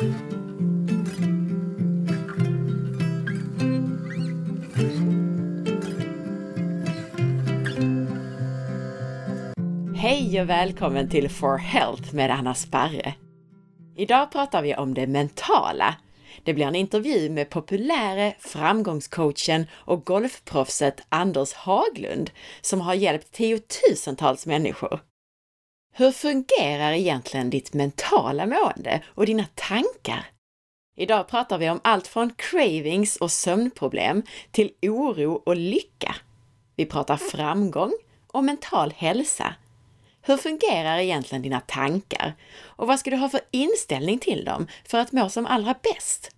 Hej och välkommen till For Health med Anna Sparre. Idag pratar vi om det mentala. Det blir en intervju med populäre framgångscoachen och golfproffset Anders Haglund som har hjälpt tiotusentals människor. Hur fungerar egentligen ditt mentala mående och dina tankar? Idag pratar vi om allt från cravings och sömnproblem till oro och lycka. Vi pratar framgång och mental hälsa hur fungerar egentligen dina tankar? Och vad ska du ha för inställning till dem för att må som allra bäst?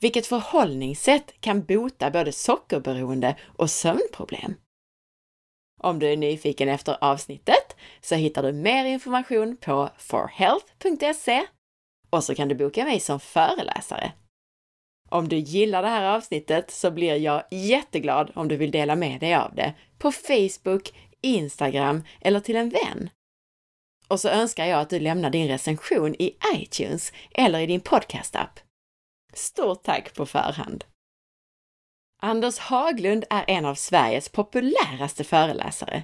Vilket förhållningssätt kan bota både sockerberoende och sömnproblem? Om du är nyfiken efter avsnittet så hittar du mer information på forhealth.se och så kan du boka mig som föreläsare. Om du gillar det här avsnittet så blir jag jätteglad om du vill dela med dig av det på Facebook, Instagram eller till en vän. Och så önskar jag att du lämnar din recension i iTunes eller i din podcastapp. Stort tack på förhand! Anders Haglund är en av Sveriges populäraste föreläsare.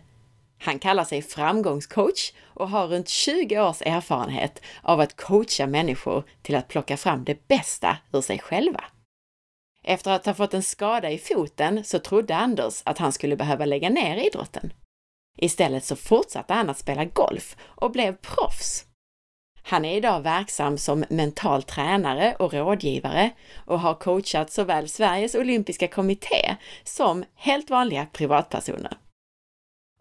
Han kallar sig framgångscoach och har runt 20 års erfarenhet av att coacha människor till att plocka fram det bästa ur sig själva. Efter att ha fått en skada i foten så trodde Anders att han skulle behöva lägga ner idrotten. Istället så fortsatte han att spela golf och blev proffs. Han är idag verksam som mental tränare och rådgivare och har coachat såväl Sveriges olympiska kommitté som helt vanliga privatpersoner.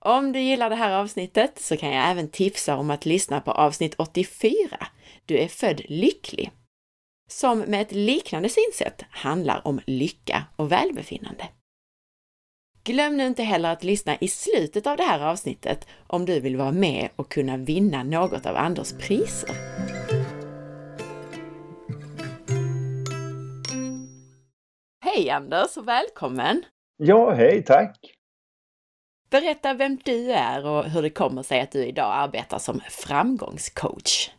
Om du gillar det här avsnittet så kan jag även tipsa om att lyssna på avsnitt 84, Du är född lycklig, som med ett liknande synsätt handlar om lycka och välbefinnande. Glöm nu inte heller att lyssna i slutet av det här avsnittet om du vill vara med och kunna vinna något av Anders priser. Hej Anders och välkommen! Ja, hej, tack! Berätta vem du är och hur det kommer sig att du idag arbetar som framgångscoach.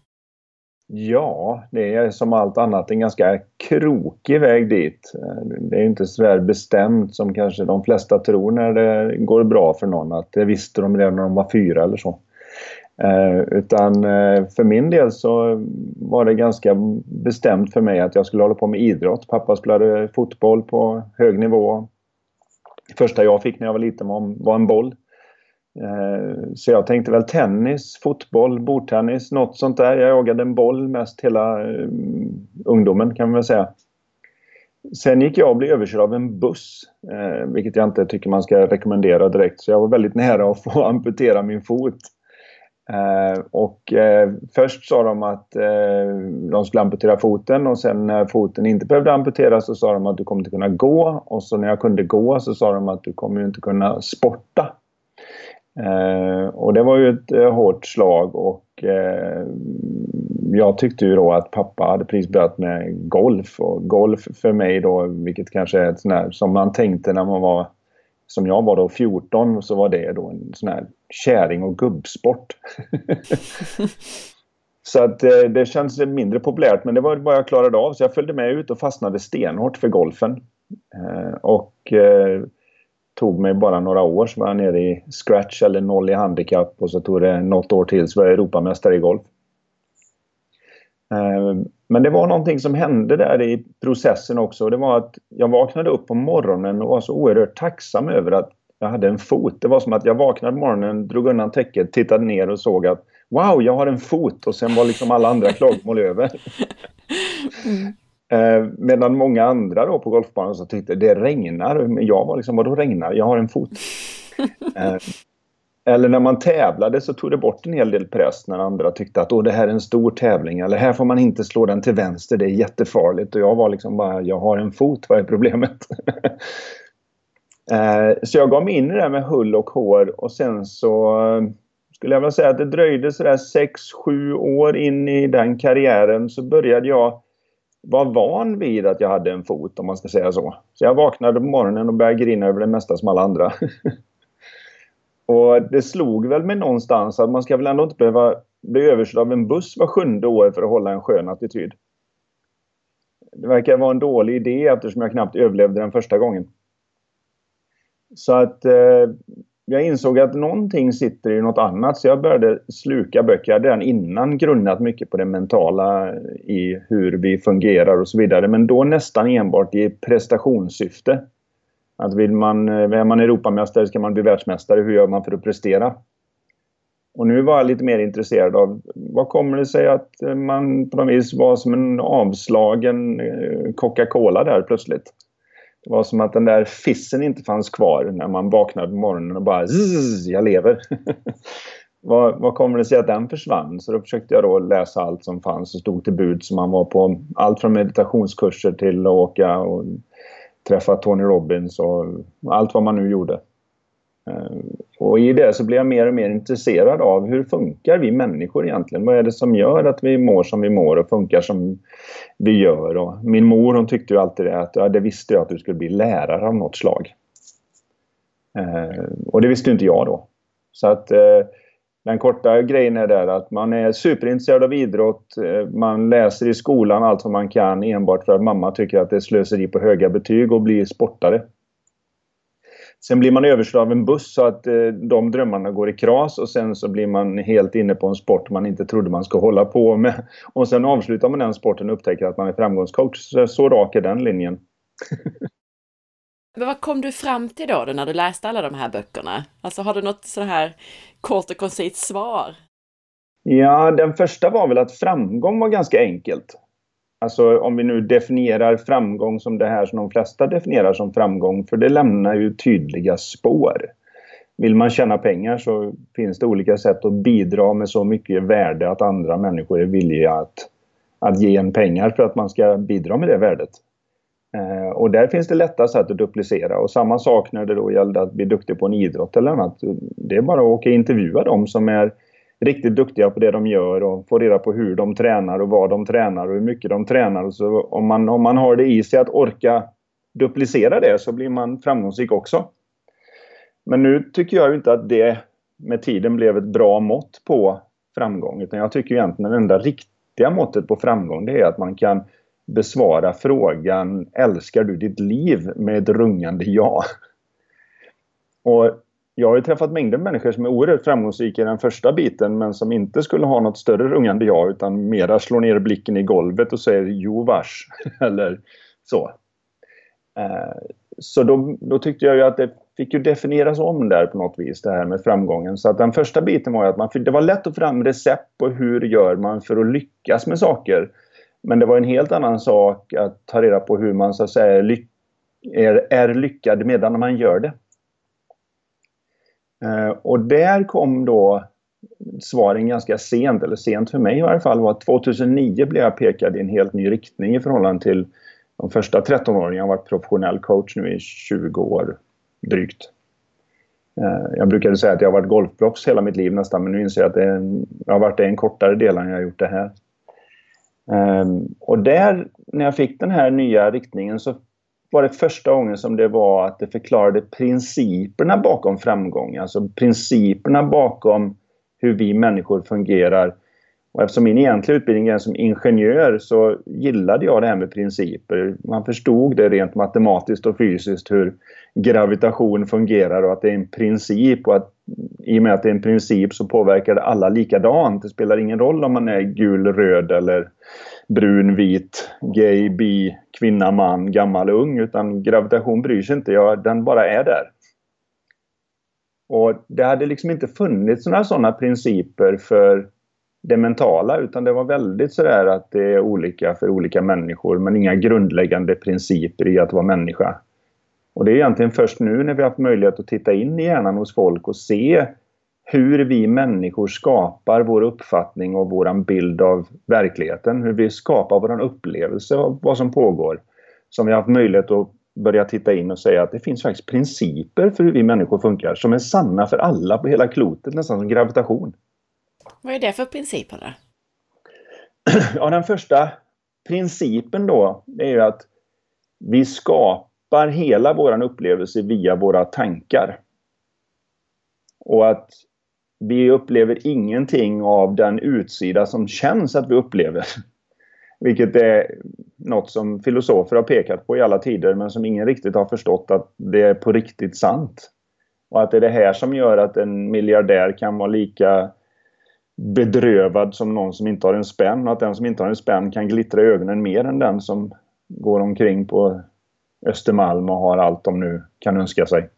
Ja, det är som allt annat en ganska krokig väg dit. Det är inte så där bestämt som kanske de flesta tror när det går bra för någon. Att det visste de redan när de var fyra eller så. Eh, utan eh, för min del så var det ganska bestämt för mig att jag skulle hålla på med idrott. Pappa spelade fotboll på hög nivå. Det första jag fick när jag var liten var en boll. Eh, så jag tänkte väl tennis, fotboll, bordtennis, något sånt där. Jag jagade en boll mest hela eh, ungdomen kan man väl säga. Sen gick jag och blev överkörd av en buss, eh, vilket jag inte tycker man ska rekommendera direkt. Så jag var väldigt nära att få amputera min fot. Och först sa de att de skulle amputera foten och sen när foten inte behövde amputeras så sa de att du kommer inte kunna gå. Och så när jag kunde gå så sa de att du kommer inte kunna sporta. Eh, och det var ju ett eh, hårt slag och eh, jag tyckte ju då att pappa hade precis börjat med golf och golf för mig då, vilket kanske är ett sån här som man tänkte när man var som jag var då 14 så var det då en sån här käring och gubbsport. så att eh, det känns mindre populärt men det var vad jag klarade av så jag följde med ut och fastnade stenhårt för golfen. Eh, och eh, tog mig bara några år så var jag nere i scratch eller noll i handikapp och så tog det något år till så var jag Europamästare i golf. Eh, men det var någonting som hände där i processen också. Det var att jag vaknade upp på morgonen och var så oerhört tacksam över att jag hade en fot. Det var som att jag vaknade på morgonen, drog undan täcket, tittade ner och såg att Wow, jag har en fot! Och sen var liksom alla andra klagomål över. Mm. Eh, medan många andra då på golfbanan så tyckte det regnar. Men jag var liksom, vadå regnar? Jag har en fot. eh, eller när man tävlade så tog det bort en hel del press när andra tyckte att Åh, det här är en stor tävling. Eller här får man inte slå den till vänster, det är jättefarligt. Och jag var liksom bara, jag har en fot, vad är problemet? eh, så jag gav mig in i det där med hull och hår och sen så skulle jag vilja säga att det dröjde sådär 6-7 år in i den karriären så började jag var van vid att jag hade en fot om man ska säga så. Så jag vaknade på morgonen och började grina över det mesta som alla andra. och det slog väl mig någonstans att man ska väl ändå inte behöva bli överkörd av en buss var sjunde år för att hålla en skön attityd. det verkar vara en dålig idé eftersom jag knappt överlevde den första gången. Så att eh, jag insåg att någonting sitter i något annat så jag började sluka böcker. Jag hade redan innan grunnat mycket på det mentala i hur vi fungerar och så vidare. Men då nästan enbart i prestationssyfte. Att vill man, är man Europamästare ska man bli världsmästare. Hur gör man för att prestera? Och nu var jag lite mer intresserad av vad kommer det sig att man på något vis var som en avslagen eh, Coca-Cola där plötsligt. Det var som att den där fissen inte fanns kvar när man vaknade på morgonen och bara zzz, jag lever. vad, vad kommer det sig att den försvann? Så då försökte jag då läsa allt som fanns och stod till bud. Så man var på allt från meditationskurser till att åka och träffa Tony Robbins och allt vad man nu gjorde. Ehm, och i det så blir jag mer och mer intresserad av hur funkar vi människor egentligen? Vad är det som gör att vi mår som vi mår och funkar som vi gör? Och min mor hon tyckte ju alltid det att ja, det visste jag att du skulle bli lärare av något slag. Eh, och det visste inte jag då. Så att eh, den korta grejen är där att man är superintresserad av idrott. Eh, man läser i skolan allt vad man kan enbart för att mamma tycker att det är slöseri på höga betyg och blir sportare. Sen blir man överkörd av en buss så att eh, de drömmarna går i kras och sen så blir man helt inne på en sport man inte trodde man skulle hålla på med. Och sen avslutar man den sporten och upptäcker att man är framgångscoach. Så, så rak är den linjen. Men vad kom du fram till då, då när du läste alla de här böckerna? Alltså har du något så här kort och koncist svar? Ja, den första var väl att framgång var ganska enkelt. Alltså om vi nu definierar framgång som det här som de flesta definierar som framgång, för det lämnar ju tydliga spår. Vill man tjäna pengar så finns det olika sätt att bidra med så mycket värde att andra människor är villiga att, att ge en pengar för att man ska bidra med det värdet. Eh, och där finns det lätta sätt att duplicera. Och samma sak när det då gällde att bli duktig på en idrott eller annat. Det är bara att åka och intervjua dem som är riktigt duktiga på det de gör och få reda på hur de tränar och vad de tränar och hur mycket de tränar. Så om, man, om man har det i sig att orka duplicera det så blir man framgångsrik också. Men nu tycker jag inte att det med tiden blev ett bra mått på framgång. Utan jag tycker egentligen att det enda riktiga måttet på framgång det är att man kan besvara frågan Älskar du ditt liv? med ett rungande ja. Och jag har ju träffat mängder med människor som är oerhört framgångsrika i den första biten men som inte skulle ha något större rungande ja utan mera slår ner blicken i golvet och säger jo vars eller så. Eh, så då, då, tyckte jag ju att det fick ju definieras om där på något vis det här med framgången. Så att den första biten var ju att man, det var lätt att få fram recept på hur gör man för att lyckas med saker. Men det var en helt annan sak att ta reda på hur man så att säga är, är lyckad medan man gör det. Eh, och där kom då svaren ganska sent, eller sent för mig i varje fall, var att 2009 blev jag pekad i en helt ny riktning i förhållande till de första 13 åren. Jag har varit professionell coach nu i 20 år drygt. Eh, jag brukade säga att jag har varit golfproffs hela mitt liv nästan, men nu inser jag att det en, jag har varit det en kortare del än jag har gjort det här. Eh, och där, när jag fick den här nya riktningen så var det första gången som det var att det förklarade principerna bakom framgång. Alltså principerna bakom hur vi människor fungerar. Och eftersom min egentliga utbildning är som ingenjör så gillade jag det här med principer. Man förstod det rent matematiskt och fysiskt hur gravitation fungerar och att det är en princip och att i och med att det är en princip så påverkar det alla likadant. Det spelar ingen roll om man är gul, röd eller brun, vit, gay, bi, kvinna, man, gammal, ung. Utan gravitation bryr sig inte. Ja, den bara är där. Och det hade liksom inte funnits några sådana principer för det mentala utan det var väldigt sådär att det är olika för olika människor men inga grundläggande principer i att vara människa. Och det är egentligen först nu när vi har haft möjlighet att titta in i hjärnan hos folk och se hur vi människor skapar vår uppfattning och vår bild av verkligheten. Hur vi skapar vår upplevelse av vad som pågår. Som vi har haft möjlighet att börja titta in och säga att det finns faktiskt principer för hur vi människor funkar som är sanna för alla på hela klotet, nästan som gravitation. Vad är det för principer då? Ja, den första principen då, är ju att vi skapar hela vår upplevelse via våra tankar. Och att vi upplever ingenting av den utsida som känns att vi upplever. Vilket är något som filosofer har pekat på i alla tider men som ingen riktigt har förstått att det är på riktigt sant. Och att det är det här som gör att en miljardär kan vara lika bedrövad som någon som inte har en spänn och att den som inte har en spänn kan glittra i ögonen mer än den som går omkring på Östermalm och har allt de nu kan önska sig.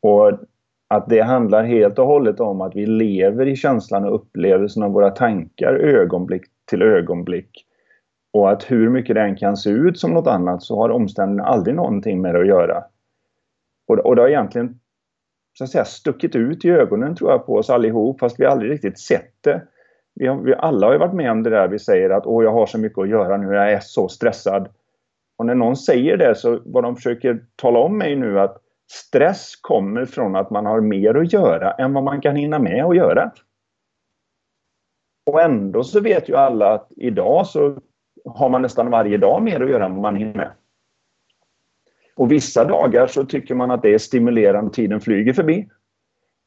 Och att det handlar helt och hållet om att vi lever i känslan och upplevelsen av våra tankar ögonblick till ögonblick. Och att hur mycket den kan se ut som något annat så har omständigheterna aldrig någonting med det att göra. Och, och det har egentligen så att säga, stuckit ut i ögonen tror jag på oss allihop fast vi aldrig riktigt sett det. Vi, har, vi alla har ju varit med om det där vi säger att åh jag har så mycket att göra nu, jag är så stressad. Och när någon säger det så vad de försöker tala om mig nu att stress kommer från att man har mer att göra än vad man kan hinna med att göra. Och ändå så vet ju alla att idag så har man nästan varje dag mer att göra än vad man hinner med. Och vissa dagar så tycker man att det är stimulerande, tiden flyger förbi.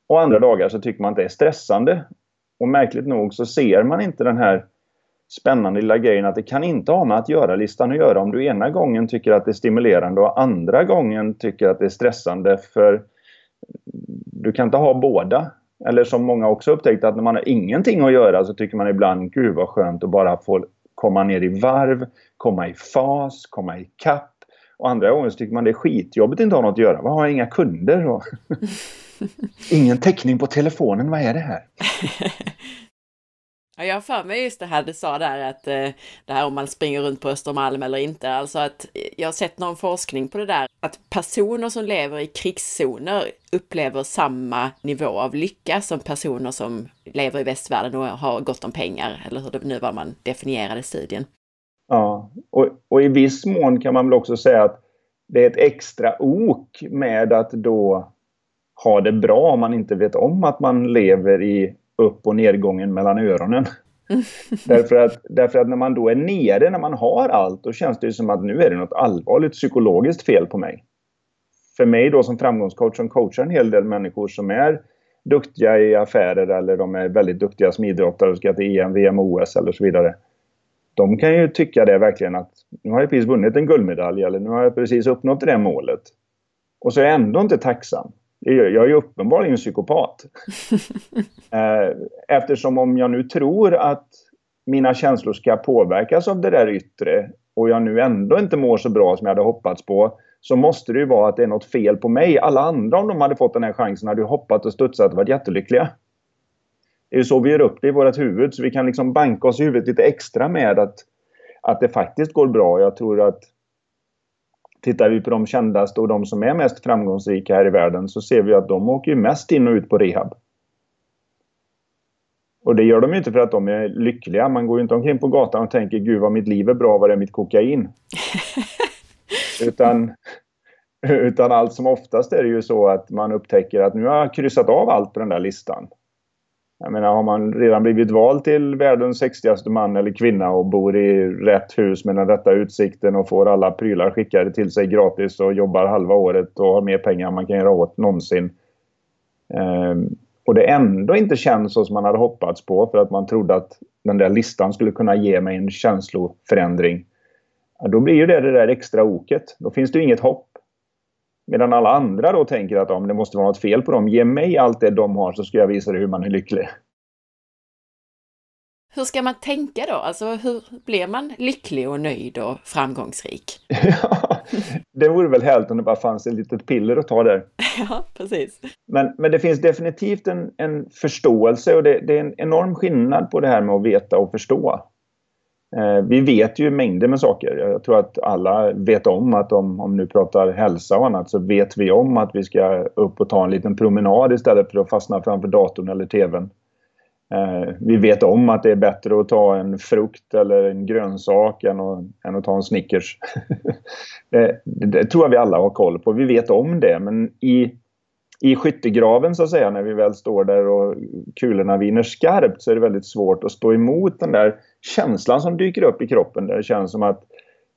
Och andra dagar så tycker man att det är stressande. Och märkligt nog så ser man inte den här spännande lilla grejen att det kan inte ha med att göra-listan att göra om du ena gången tycker att det är stimulerande och andra gången tycker att det är stressande för du kan inte ha båda. Eller som många också upptäckt att när man har ingenting att göra så tycker man ibland gud vad skönt att bara få komma ner i varv, komma i fas, komma i kapp. Och andra gånger så tycker man det är skitjobbigt att inte ha något att göra. Vad har jag inga kunder? Och Ingen täckning på telefonen, vad är det här? Ja, jag har för mig just det här du sa där att eh, det här om man springer runt på Östermalm eller inte, alltså att eh, jag har sett någon forskning på det där, att personer som lever i krigszoner upplever samma nivå av lycka som personer som lever i västvärlden och har gott om pengar, eller hur det nu var man definierade studien. Ja, och, och i viss mån kan man väl också säga att det är ett extra ok med att då ha det bra om man inte vet om att man lever i upp och nedgången mellan öronen. därför, att, därför att när man då är nere, när man har allt, då känns det som att nu är det något allvarligt psykologiskt fel på mig. För mig då som framgångscoach som coachar en hel del människor som är duktiga i affärer eller de är väldigt duktiga som idrottare och ska till EM, VM, OS eller så vidare. De kan ju tycka det verkligen att nu har jag precis vunnit en guldmedalj eller nu har jag precis uppnått det målet. Och så är jag ändå inte tacksam. Jag är ju uppenbarligen psykopat. Eh, eftersom om jag nu tror att mina känslor ska påverkas av det där yttre och jag nu ändå inte mår så bra som jag hade hoppats på så måste det ju vara att det är något fel på mig. Alla andra om de hade fått den här chansen hade ju hoppat och studsat och varit jättelyckliga. Det är ju så vi gör upp det i vårt huvud så vi kan liksom banka oss i huvudet lite extra med att, att det faktiskt går bra. Jag tror att tittar vi på de kändaste och de som är mest framgångsrika här i världen så ser vi att de åker mest in och ut på rehab. Och det gör de inte för att de är lyckliga. Man går inte omkring på gatan och tänker gud vad mitt liv är bra, vad är mitt kokain? utan, utan allt som oftast är det ju så att man upptäcker att nu har jag kryssat av allt på den där listan. Jag menar, har man redan blivit vald till världens sexigaste man eller kvinna och bor i rätt hus med den rätta utsikten och får alla prylar skickade till sig gratis och jobbar halva året och har mer pengar än man kan göra åt någonsin. Ehm, och det ändå inte känns så som man hade hoppats på för att man trodde att den där listan skulle kunna ge mig en känsloförändring. Då blir ju det det där extra oket. Då finns det ju inget hopp. Medan alla andra då tänker att om det måste vara något fel på dem. Ge mig allt det de har så ska jag visa dig hur man är lycklig. Hur ska man tänka då? Alltså hur blir man lycklig och nöjd och framgångsrik? ja, det vore väl härligt om det bara fanns ett litet piller att ta där. ja, precis. Men, men det finns definitivt en, en förståelse och det, det, är en enorm skillnad på det här med att veta och förstå. Eh, vi vet ju mängder med saker. Jag tror att alla vet om att om, om nu pratar hälsa och annat så vet vi om att vi ska upp och ta en liten promenad istället för att fastna framför datorn eller tvn. Eh, vi vet om att det är bättre att ta en frukt eller en grönsak än att, än att ta en Snickers. Eh, det, det, tror jag vi alla har koll på. Vi vet om det men i, i skyttegraven så att säga när vi väl står där och kulorna viner skarpt så är det väldigt svårt att stå emot den där känslan som dyker upp i kroppen. Där det känns som att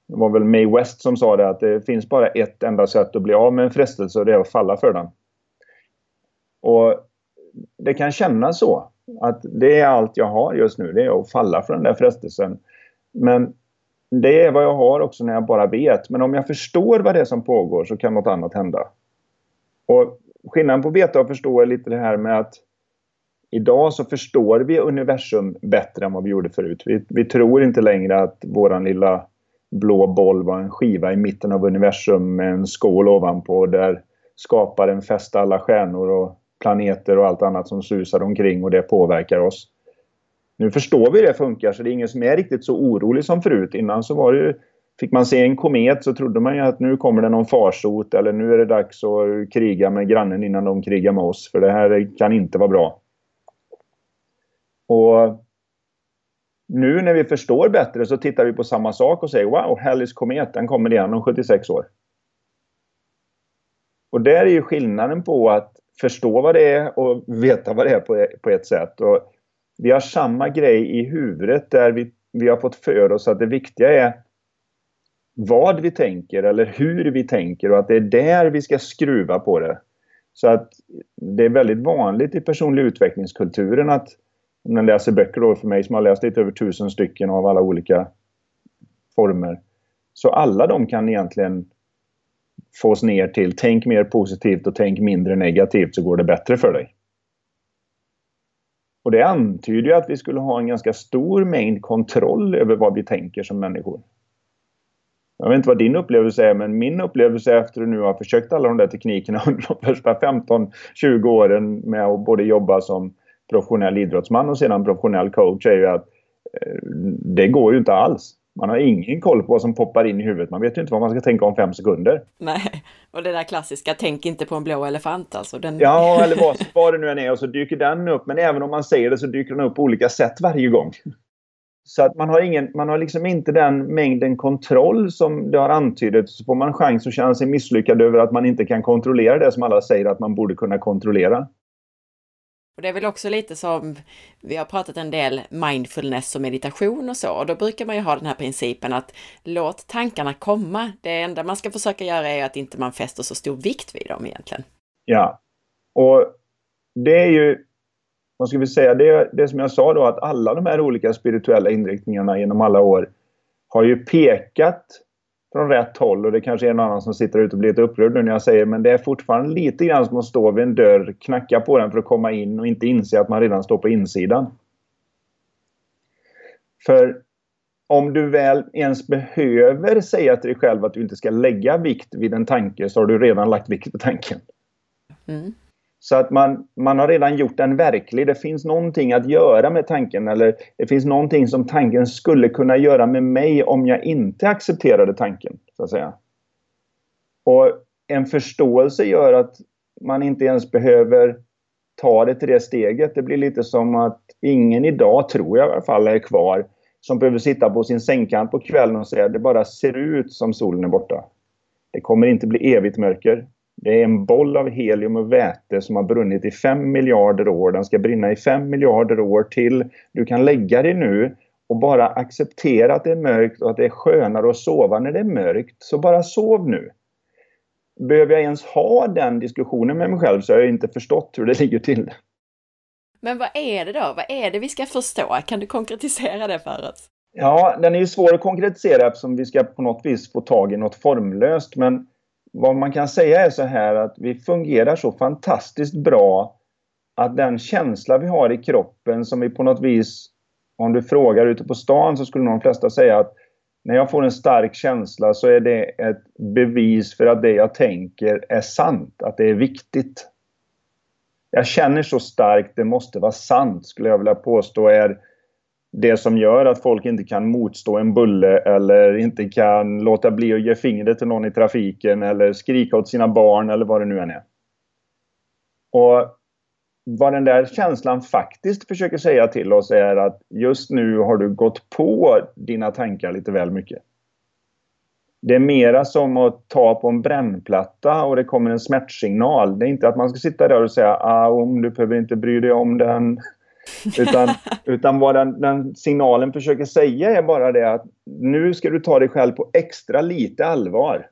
det var väl May West som sa det att det finns bara ett enda sätt att bli av med en frestelse och det är att falla för den. Och det kan kännas så. Att det är allt jag har just nu, det är att falla för den där frestelsen. Men det är vad jag har också när jag bara vet. Men om jag förstår vad det är som pågår så kan något annat hända. Och skillnaden på veta och förstå är lite det här med att idag så förstår vi universum bättre än vad vi gjorde förut. Vi, vi tror inte längre att våran lilla blå boll var en skiva i mitten av universum med en skål ovanpå där skaparen fäste alla stjärnor och planeter och allt annat som susar omkring och det påverkar oss. Nu förstår vi hur det funkar så det är ingen som är riktigt så orolig som förut. Innan så var det Fick man se en komet så trodde man ju att nu kommer det någon farsot eller nu är det dags att kriga med grannen innan de krigar med oss. För det här kan inte vara bra. Och nu när vi förstår bättre så tittar vi på samma sak och säger Wow, Hallis komet, den kommer igen om 76 år. Och där är ju skillnaden på att förstå vad det är och veta vad det är på, på ett sätt. Och vi har samma grej i huvudet där vi, vi har fått för oss att det viktiga är vad vi tänker eller hur vi tänker och att det är där vi ska skruva på det. Så att det är väldigt vanligt i personlig utvecklingskulturen att om man läser böcker då för mig som har läst lite över tusen stycken av alla olika former. Så alla de kan egentligen fås ner till tänk mer positivt och tänk mindre negativt så går det bättre för dig. Och det antyder ju att vi skulle ha en ganska stor mängd kontroll över vad vi tänker som människor. Jag vet inte vad din upplevelse är, men min upplevelse efter att nu ha försökt alla de där teknikerna under de första 15-20 åren med att både jobba som professionell idrottsman och sedan professionell coach är ju att eh, det går ju inte alls. Man har ingen koll på vad som poppar in i huvudet. Man vet ju inte vad man ska tänka om fem sekunder. Nej, och det där klassiska, tänk inte på en blå elefant alltså. Den... Ja, eller vad, vad det nu än är och så dyker den upp. Men även om man säger det så dyker den upp på olika sätt varje gång. Så att man har, ingen, man har liksom inte den mängden kontroll som det har antydits. Så får man chans att känna sig misslyckad över att man inte kan kontrollera det som alla säger att man borde kunna kontrollera. Och det är väl också lite som, vi har pratat en del mindfulness och meditation och så, och då brukar man ju ha den här principen att låt tankarna komma. Det enda man ska försöka göra är att inte man fäster så stor vikt vid dem egentligen. Ja, och det är ju vad ska vi säga, det, det som jag sa då att alla de här olika spirituella inriktningarna genom alla år har ju pekat från rätt håll och det kanske är en annan som sitter ute och blir lite upprörd nu när jag säger men det är fortfarande lite grann som att stå vid en dörr, knacka på den för att komma in och inte inse att man redan står på insidan. För om du väl ens behöver säga till dig själv att du inte ska lägga vikt vid en tanke så har du redan lagt vikt vid tanken. Mm. Så att man, man har redan gjort den verklig. Det finns någonting att göra med tanken eller det finns någonting som tanken skulle kunna göra med mig om jag inte accepterade tanken. så att säga. Och en förståelse gör att man inte ens behöver ta det till det steget. Det blir lite som att ingen idag, tror jag i alla fall, är kvar som behöver sitta på sin sängkant på kvällen och säga att det bara ser ut som solen är borta. Det kommer inte bli evigt mörker. Det är en boll av helium och väte som har brunnit i 5 miljarder år. Den ska brinna i 5 miljarder år till. Du kan lägga dig nu och bara acceptera att det är mörkt och att det är skönare att sova när det är mörkt. Så bara sov nu. Behöver jag ens ha den diskussionen med mig själv så har jag inte förstått hur det ligger till. Men vad är det då? Vad är det vi ska förstå? Kan du konkretisera det för oss? Ja, den är ju svår att konkretisera eftersom vi ska på något vis få tag i något formlöst. Men vad man kan säga är så här att vi fungerar så fantastiskt bra att den känsla vi har i kroppen som vi på något vis, om du frågar ute på stan så skulle nog de flesta säga att när jag får en stark känsla så är det ett bevis för att det jag tänker är sant, att det är viktigt. Jag känner så starkt, det måste vara sant, skulle jag vilja påstå är det som gör att folk inte kan motstå en bulle eller inte kan låta bli att ge fingret till någon i trafiken eller skrika åt sina barn eller vad det nu än är. Och vad den där känslan faktiskt försöker säga till oss är att just nu har du gått på dina tankar lite väl mycket. Det är mera som att ta på en brännplatta och det kommer en smärtsignal. Det är inte att man ska sitta där och säga ah, om du behöver inte bry dig om den. Utan, utan vad den, den, signalen försöker säga är bara det att nu ska du ta dig själv på extra lite allvar.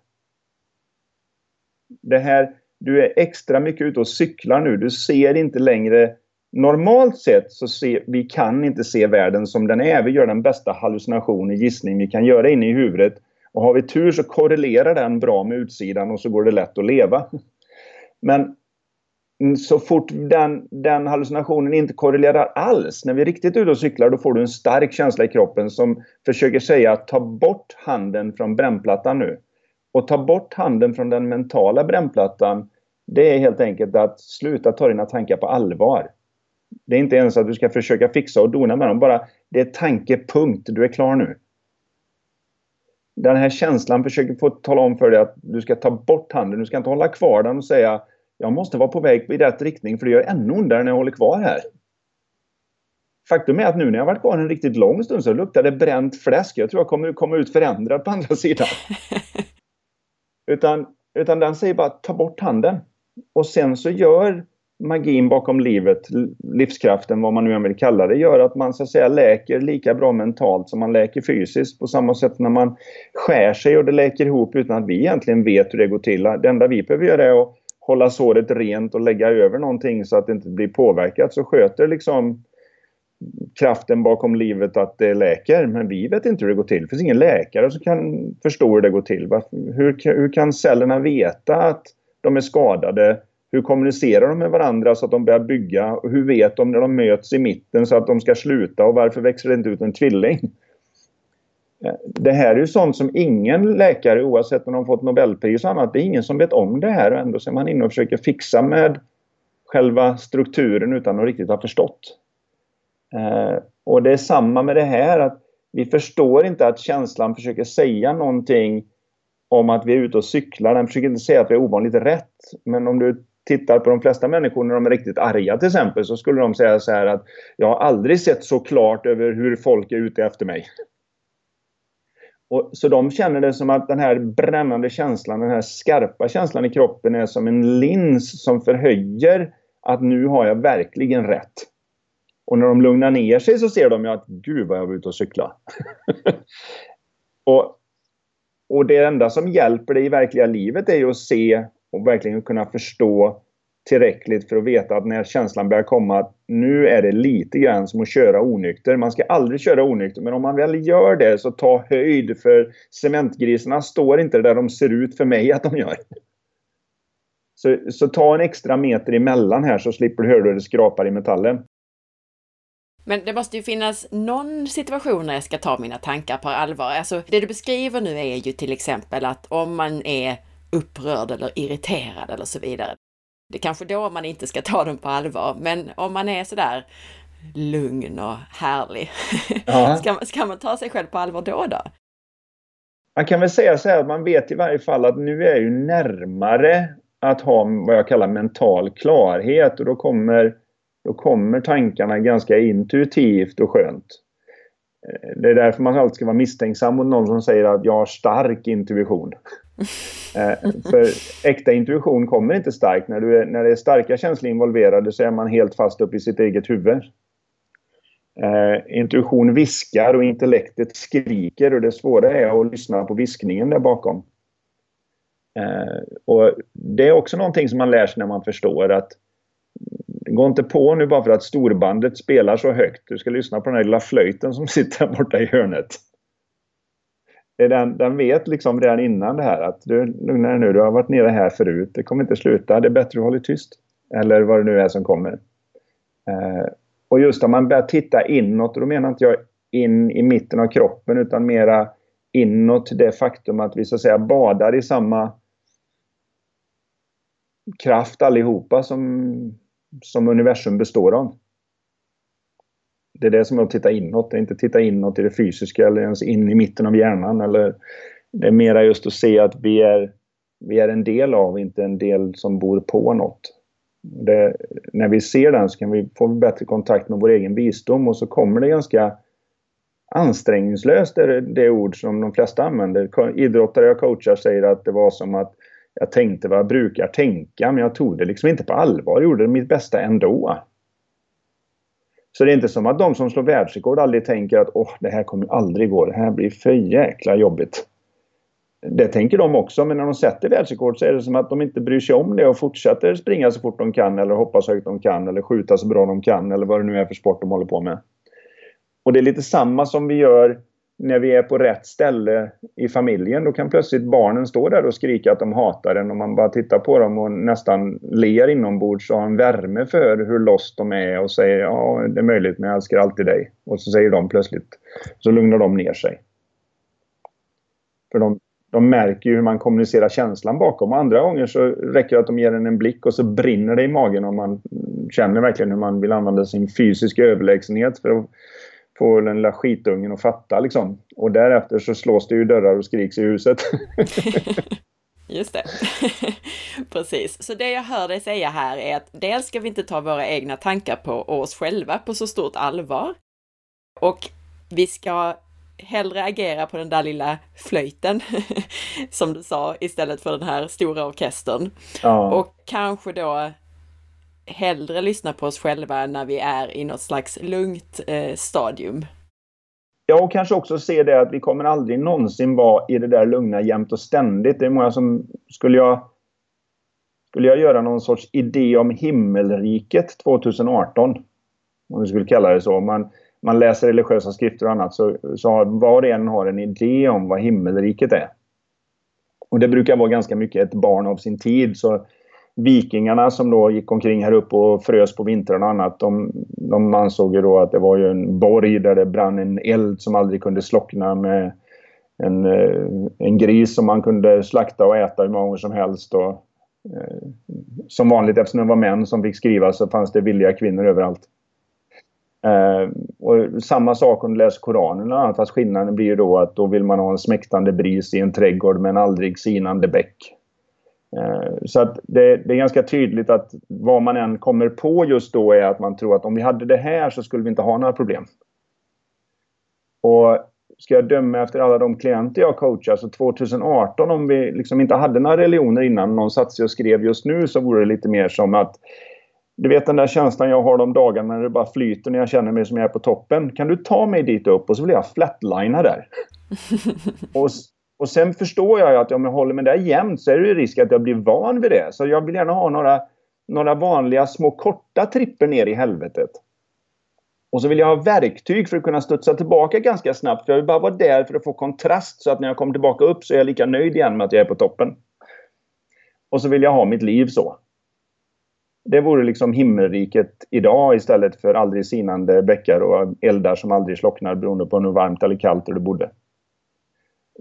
Det här, du är extra mycket ute och cyklar nu. Du ser inte längre normalt sett så ser vi kan inte se världen som den är. Vi gör den bästa hallucination, gissning vi kan göra inne i huvudet. Och har vi tur så korrelerar den bra med utsidan och så går det lätt att leva. Men Mm, så fort den, den hallucinationen inte korrelerar alls, när vi är riktigt ute och cyklar, då får du en stark känsla i kroppen som försöker säga ta bort handen från brännplattan nu. Och ta bort handen från den mentala brännplattan, det är helt enkelt att sluta ta dina tankar på allvar. Det är inte ens att du ska försöka fixa och dona med dem, bara det är tankepunkt, du är klar nu. Den här känslan försöker få tala om för dig att du ska ta bort handen, du ska inte hålla kvar den och säga jag måste vara på väg i rätt riktning för det gör ännu ondare när jag håller kvar här. Faktum är att nu när jag varit kvar en riktigt lång stund så luktar det bränt fläsk. Jag tror jag kommer komma ut förändrad på andra sidan. Utan, utan den säger bara ta bort handen. Och sen så gör magin bakom livet, livskraften, vad man nu än vill kalla det, gör att man så att säga läker lika bra mentalt som man läker fysiskt. På samma sätt när man skär sig och det läker ihop utan att vi egentligen vet hur det går till. Det enda vi behöver göra är att hålla såret rent och lägga över någonting så att det inte blir påverkat så sköter liksom kraften bakom livet att det läker. Men vi vet inte hur det går till. Det finns ingen läkare som kan förstå hur det går till. Hur, hur kan cellerna veta att de är skadade? Hur kommunicerar de med varandra så att de börjar bygga? Hur vet de när de möts i mitten så att de ska sluta? Och varför växer det inte ut en tvilling? Det här är ju sånt som ingen läkare, oavsett om de fått Nobelpris och annat, det är ingen som vet om det här och ändå så är man inne och försöker fixa med själva strukturen utan att riktigt ha förstått. Eh, och det är samma med det här att vi förstår inte att känslan försöker säga någonting om att vi är ute och cyklar. Den försöker inte säga att vi är ovanligt rätt. Men om du tittar på de flesta människor när de är riktigt arga till exempel så skulle de säga så här att jag har aldrig sett så klart över hur folk är ute efter mig. Och, så de känner det som att den här brännande känslan, den här skarpa känslan i kroppen är som en lins som förhöjer att nu har jag verkligen rätt. Och när de lugnar ner sig så ser de ju att gud vad jag var ute och cykla. och, och det enda som hjälper dig i verkliga livet är ju att se och verkligen kunna förstå tillräckligt för att veta att när känslan börjar komma att nu är det lite grann som att köra onykter. Man ska aldrig köra onykter men om man väl gör det så ta höjd för cementgrisarna står inte där de ser ut för mig att de gör. Så, så ta en extra meter emellan här så slipper du höra hur det skrapar i metallen. Men det måste ju finnas någon situation när jag ska ta mina tankar på allvar. Alltså det du beskriver nu är ju till exempel att om man är upprörd eller irriterad eller så vidare. Det är kanske då man inte ska ta dem på allvar, men om man är sådär lugn och härlig, ja. ska, man, ska man ta sig själv på allvar då då? Man kan väl säga så här att man vet i varje fall att nu är jag ju närmare att ha vad jag kallar mental klarhet och då kommer, då kommer tankarna ganska intuitivt och skönt. Eh, det är därför man alltid ska vara misstänksam mot någon som säger att jag har stark intuition. Eh, för äkta intuition kommer inte starkt. När, du är, när det är starka känslor involverade så är man helt fast upp i sitt eget huvud. Eh, intuition viskar och intellektet skriker och det svåra är att lyssna på viskningen där bakom. Eh, och Det är också någonting som man lär sig när man förstår att Gå inte på nu bara för att storbandet spelar så högt. Du ska lyssna på den här lilla flöjten som sitter borta i hörnet den, den vet liksom redan innan det här att du lugna dig nu, du har varit nere här förut, det kommer inte sluta, det är bättre att hålla tyst. Eller vad det nu är som kommer. Eh, och just om man börjar titta inåt, och då menar inte jag in i mitten av kroppen utan mera inåt det faktum att vi så att säga badar i samma kraft allihopa som, som universum består av det är det som är att titta inåt. Det är inte att titta inåt i det fysiska eller ens in i mitten av hjärnan. Eller, det är mera just att se att vi är, vi är en del av, inte en del som bor på något. Det, när vi ser den så kan vi få bättre kontakt med vår egen visdom och så kommer det ganska ansträngningslöst, det, det ord som de flesta använder. Idrottare jag coachar säger att det var som att jag tänkte vad jag brukar tänka men jag tog det liksom inte på allvar. Jag gjorde mitt bästa ändå. Så det är inte som att de som slår världsrekord aldrig tänker att åh, det här kommer aldrig gå. Det här blir för jäkla jobbigt. Det tänker de också, men när de sätter världsrekord så är det som att de inte bryr sig om det och fortsätter springa så fort de kan eller hoppa så högt de kan eller skjuta så bra de kan eller vad det nu är för sport de håller på med. Och det är lite samma som vi gör när vi är på rätt ställe i familjen. Då kan plötsligt barnen stå där och skrika att de hatar en och man bara tittar på dem och nästan ler inombords och har en värme för hur lost de är och säger ja, det är möjligt men jag älskar alltid dig. Och så säger de plötsligt, så lugnar de ner sig. För de, de märker ju hur man kommunicerar känslan bakom. Andra gånger så räcker det att de ger en en blick och så brinner det i magen och man känner verkligen hur man vill använda sin fysiska överlägsenhet för att få den lilla skitungen att fatta liksom. Och därefter så slås det ju dörrar och skriks i huset. Just det. Precis. Så det jag hör dig säga här är att dels ska vi inte ta våra egna tankar på oss själva på så stort allvar. Och vi ska hellre agera på den där lilla flöjten, som du sa, istället för den här stora orkestern. Ja. Och kanske då hellre lyssna på oss själva när vi är i något slags lugnt eh, stadium. Ja, och kanske också se det att vi kommer aldrig någonsin vara i det där lugna jämt och ständigt. Det är många som... Skulle jag, skulle jag göra någon sorts idé om himmelriket 2018, om vi skulle kalla det så. Man, man läser religiösa skrifter och annat så, så var och en har en idé om vad himmelriket är. Och det brukar vara ganska mycket ett barn av sin tid. Så vikingarna som då gick omkring här uppe och frös på vintrarna och annat, de, de ansåg ju då att det var ju en borg där det brann en eld som aldrig kunde slockna med en, eh, en gris som man kunde slakta och äta hur många gånger som helst. Och, eh, som vanligt, eftersom det var män som fick skriva, så fanns det villiga kvinnor överallt. Eh, och samma sak om du läser Koranen, annat, fast skillnaden blir ju då att då vill man ha en smäktande bris i en trädgård med en aldrig sinande bäck. Eh, så att det, det, är ganska tydligt att vad man än kommer på just då är att man tror att om vi hade det här så skulle vi inte ha några problem. Och ska jag döma efter alla de klienter jag coachar så 2018 om vi liksom inte hade några religioner innan någon satt sig och skrev just nu så vore det lite mer som att du vet den där känslan jag har de dagarna när det bara flyter när jag känner mig som jag är på toppen. Kan du ta mig dit upp och så vill jag flatlina där. och och sen förstår jag ju att om jag håller mig där jämt så är det risk att jag blir van vid det. Så jag vill gärna ha några, några vanliga små korta tripper ner i helvetet. Och så vill jag ha verktyg för att kunna studsa tillbaka ganska snabbt. För jag vill bara vara där för att få kontrast så att när jag kommer tillbaka upp så är jag lika nöjd igen med att jag är på toppen. Och så vill jag ha mitt liv så. Det vore liksom himmelriket idag istället för aldrig sinande bäckar och eldar som aldrig slocknar beroende på hur varmt eller kallt du bodde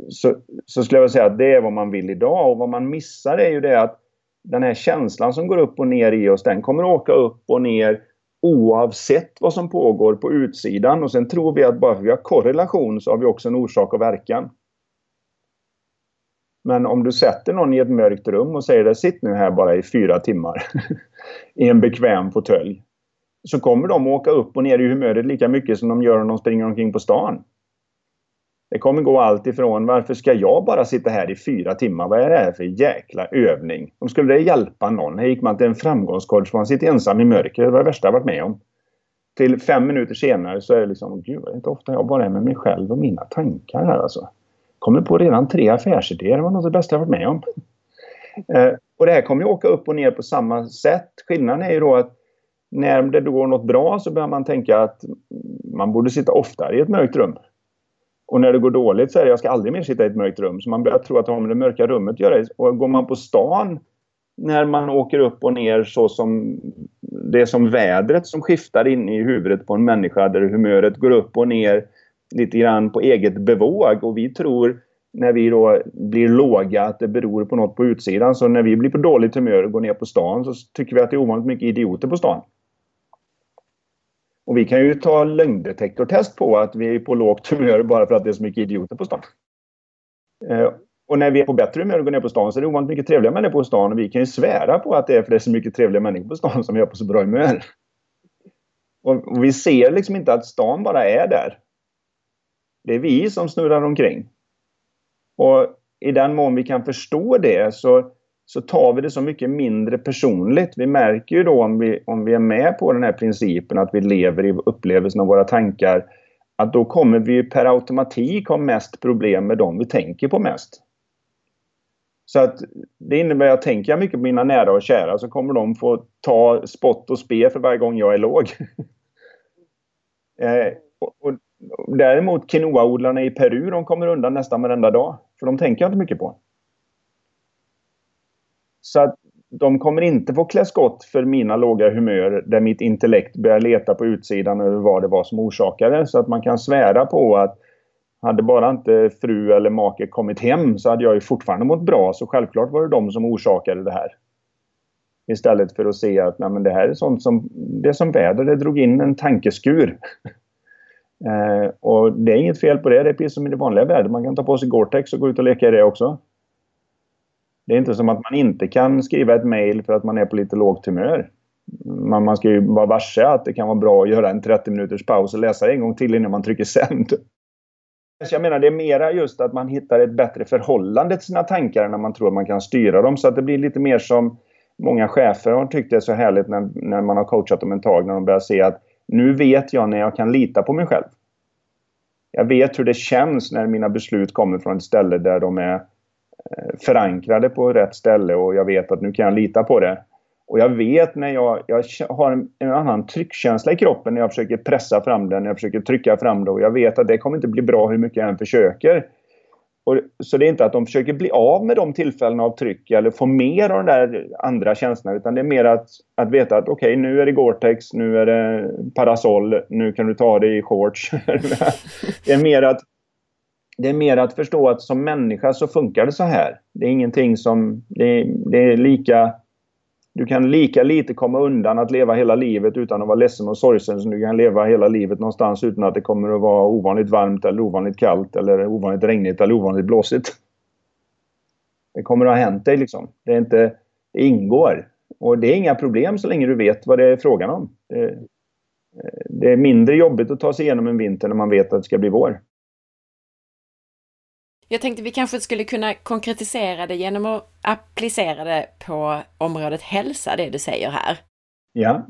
så, så skulle jag säga att det är vad man vill idag. Och vad man missar är ju det att den här känslan som går upp och ner i oss, den kommer att åka upp och ner oavsett vad som pågår på utsidan. Och sen tror vi att bara för vi har korrelation så har vi också en orsak och verkan. Men om du sätter någon i ett mörkt rum och säger det, sitt nu här bara i fyra timmar i en bekväm fåtölj. Så kommer de åka upp och ner i humöret lika mycket som de gör om de springer omkring på stan. Det kommer gå allt ifrån varför ska jag bara sitta här i fyra timmar? Vad är det här för jäkla övning? Om skulle det hjälpa någon? Här gick man till en framgångscoach för man sitter ensam i mörker. Det var det värsta jag varit med om. Till fem minuter senare så är det liksom, gud vad inte ofta jag bara är med mig själv och mina tankar här alltså. Kommer på redan tre affärsidéer. Det var något av det bästa jag varit med om. Eh, och det här kommer ju åka upp och ner på samma sätt. Skillnaden är ju då att när det då går något bra så börjar man tänka att man borde sitta oftare i ett mörkt rum. Och när det går dåligt så är det jag ska aldrig mer sitta i ett mörkt rum. Så man börjar tro att det har med det mörka rummet att göra. Och går man på stan när man åker upp och ner så som det är som vädret som skiftar in i huvudet på en människa där humöret går upp och ner lite grann på eget bevåg och vi tror när vi då blir låga att det beror på något på utsidan. Så när vi blir på dåligt humör och går ner på stan så tycker vi att det är ovanligt mycket idioter på stan. Och vi kan ju ta lögndetektortest på att vi är på lågt humör bara för att det är så mycket idioter på stan. Eh, och när vi är på bättre humör och går ner på stan så är det ovanligt mycket trevliga människor på stan. Och vi kan ju svära på att det är för det är så mycket trevliga människor på stan som vi är på så bra humör. Och vi ser liksom inte att stan bara är där. Det är vi som snurrar omkring. Och i den mån vi kan förstå det så så tar vi det så mycket mindre personligt. Vi märker ju då om vi, om vi är med på den här principen att vi lever i upplevelsen av våra tankar att då kommer vi per automatik ha mest problem med dem vi tänker på mest. Så att det innebär att tänker jag mycket på mina nära och kära så kommer de få ta spott och spe för varje gång jag är låg. eh, och, och, däremot quinoaodlarna i Peru de kommer undan nästan varenda dag. För de tänker jag inte mycket på. Så att de kommer inte få klä skott för mina låga humör där mitt intellekt börjar leta på utsidan över vad det var som orsakade. Så att man kan svära på att hade bara inte fru eller make kommit hem så hade jag ju fortfarande mått bra. Så självklart var det de som orsakade det här. Istället för att se att nej, men det här är sånt som, det som väder, det drog in en tankeskur. eh, och det är inget fel på det, det är precis som i det vanliga vädret. Man kan ta på sig Gore-Tex och gå ut och leka i det också. Det är inte som att man inte kan skriva ett mejl för att man är på lite lågt humör. Man, man ska ju vara varse att det kan vara bra att göra en 30 minuters paus och läsa en gång till innan man trycker sänd. Jag menar det är mera just att man hittar ett bättre förhållande till sina tankar när man tror att man kan styra dem. Så att det blir lite mer som många chefer har tyckt det är så härligt när, när man har coachat dem ett tag. När de börjar se att nu vet jag när jag kan lita på mig själv. Jag vet hur det känns när mina beslut kommer från ett ställe där de är Eh, förankrade på rätt ställe och jag vet att nu kan jag lita på det. Och jag vet när jag, jag har en, en, annan tryckkänsla i kroppen när jag försöker pressa fram den, när jag försöker trycka fram det. Och jag vet att det kommer inte bli bra hur mycket jag än försöker. Och, så det är inte att de försöker bli av med de tillfällena av tryck eller få mer av de där andra känslorna. Utan det är mer att, att veta att okej, okay, nu är det Gore-Tex, nu är det parasoll, nu kan du ta det i shorts. det är mer att det är mer att förstå att som människa så funkar det så här. Det är ingenting som... Det, det är lika du kan lika lite komma undan att leva hela livet utan att vara ledsen och sorgsen som du kan leva hela livet någonstans utan att det kommer att vara ovanligt varmt eller ovanligt kallt eller ovanligt regnigt eller ovanligt blåsigt. Det kommer att ha hänt dig liksom. Det, är inte, det ingår. Och det är inga problem så länge du vet vad det är frågan om. Det, det är mindre jobbigt att ta sig igenom en vinter när man vet att det ska bli vår. Jag tänkte vi kanske skulle kunna konkretisera det genom att applicera det på området hälsa, det du säger här. Ja.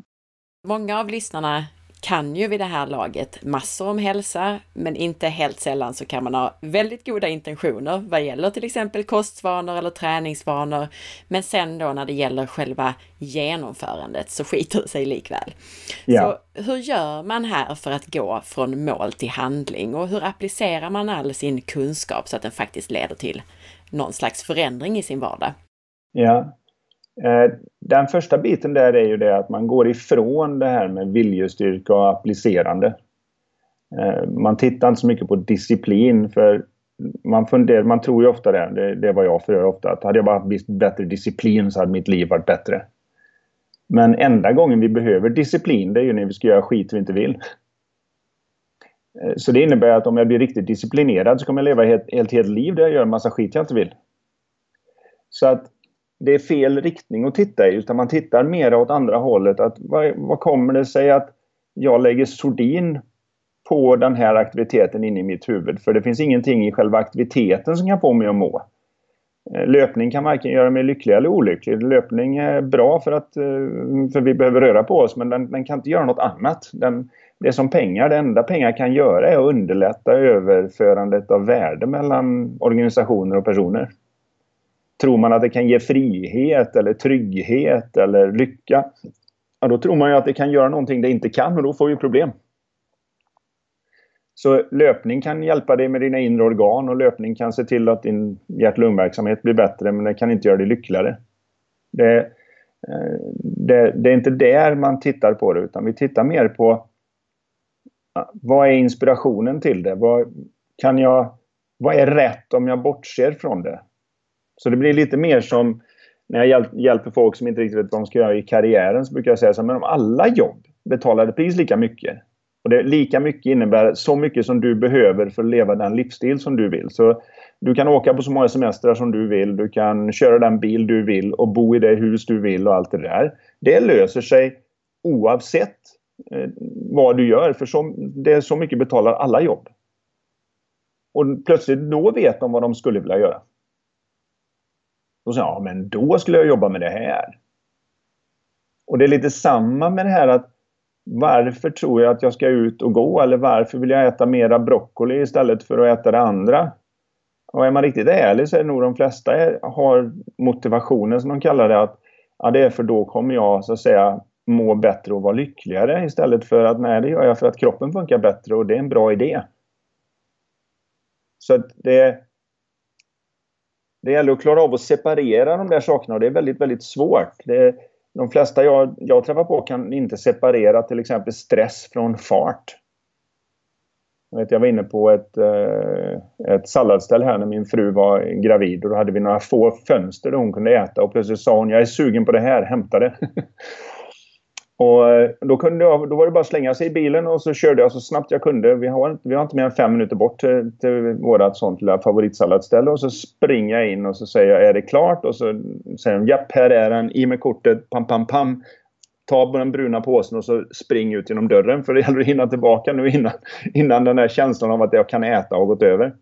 Många av lyssnarna kan ju vid det här laget massor om hälsa, men inte helt sällan så kan man ha väldigt goda intentioner vad gäller till exempel kostvanor eller träningsvanor. Men sen då när det gäller själva genomförandet så skiter det sig likväl. Ja. Så hur gör man här för att gå från mål till handling och hur applicerar man all sin kunskap så att den faktiskt leder till någon slags förändring i sin vardag? Ja, Eh, den första biten där är ju det att man går ifrån det här med viljestyrka och applicerande. Eh, man tittar inte så mycket på disciplin för man, funderar, man tror ju ofta det, det, det var jag för ofta, att hade jag bara haft bättre disciplin så hade mitt liv varit bättre. Men enda gången vi behöver disciplin det är ju när vi ska göra skit vi inte vill. Eh, så det innebär att om jag blir riktigt disciplinerad så kommer jag leva ett helt, helt liv där jag gör en massa skit jag inte vill. Så att det är fel riktning att titta i utan man tittar mer åt andra hållet. Att vad, vad kommer det sig att jag lägger sordin på den här aktiviteten inne i mitt huvud? För det finns ingenting i själva aktiviteten som kan få mig att må. Eh, löpning kan varken göra mig lycklig eller olycklig. Löpning är bra för att eh, för vi behöver röra på oss men den, den kan inte göra något annat. Den, det är som pengar, det enda pengar kan göra är att underlätta överförandet av värde mellan organisationer och personer. Tror man att det kan ge frihet eller trygghet eller lycka, ja, då tror man ju att det kan göra någonting det inte kan och då får vi problem. Så löpning kan hjälpa dig med dina inre organ och löpning kan se till att din hjärt-lungverksamhet blir bättre men det kan inte göra dig lyckligare. Det, eh, det, det, är inte där man tittar på det utan vi tittar mer på vad är inspirationen till det? Vad, kan jag, vad är rätt om jag bortser från det? Så det blir lite mer som när jag hjälper folk som inte riktigt vet vad de ska göra i karriären så brukar jag säga så här, men om alla jobb betalade precis lika mycket och det lika mycket innebär så mycket som du behöver för att leva den livsstil som du vill. Så du kan åka på så många semestrar som du vill, du kan köra den bil du vill och bo i det hus du vill och allt det där. Det löser sig oavsett eh, vad du gör för så, det är så mycket betalar alla jobb. Och plötsligt då vet de vad de skulle vilja göra. Då sa jag, ja men då skulle jag jobba med det här. Och det är lite samma med det här att varför tror jag att jag ska ut och gå eller varför vill jag äta mera broccoli istället för att äta det andra? Och är man riktigt ärlig så är det nog de flesta har motivationen som de kallar det att ja, det är för då kommer jag så att säga må bättre och vara lyckligare istället för att nej, det gör jag för att kroppen funkar bättre och det är en bra idé. Så att det, det gäller att klara av att separera de där sakerna och det är väldigt, väldigt svårt. Det, de flesta jag, jag träffar på kan inte separera till exempel stress från fart. Jag, vet, jag var inne på ett, eh, ett salladsställ här när min fru var gravid och då hade vi några få fönster där hon kunde äta och plötsligt sa hon jag är sugen på det här, hämta det. Och eh, då, kunde jag, då var det bara att slänga sig i bilen och så körde jag så snabbt jag kunde. Vi har, vi har inte mer än fem minuter bort till, till vårt sånt lilla favoritsalladsställe. Och så springer jag in och så säger jag är det klart? Och så säger de japp, här är den. I med kortet, pam, pam, pam. Ta den bruna påsen och så spring ut genom dörren. För det gäller att hinna tillbaka nu innan, innan den där känslan av att jag kan äta har gått över.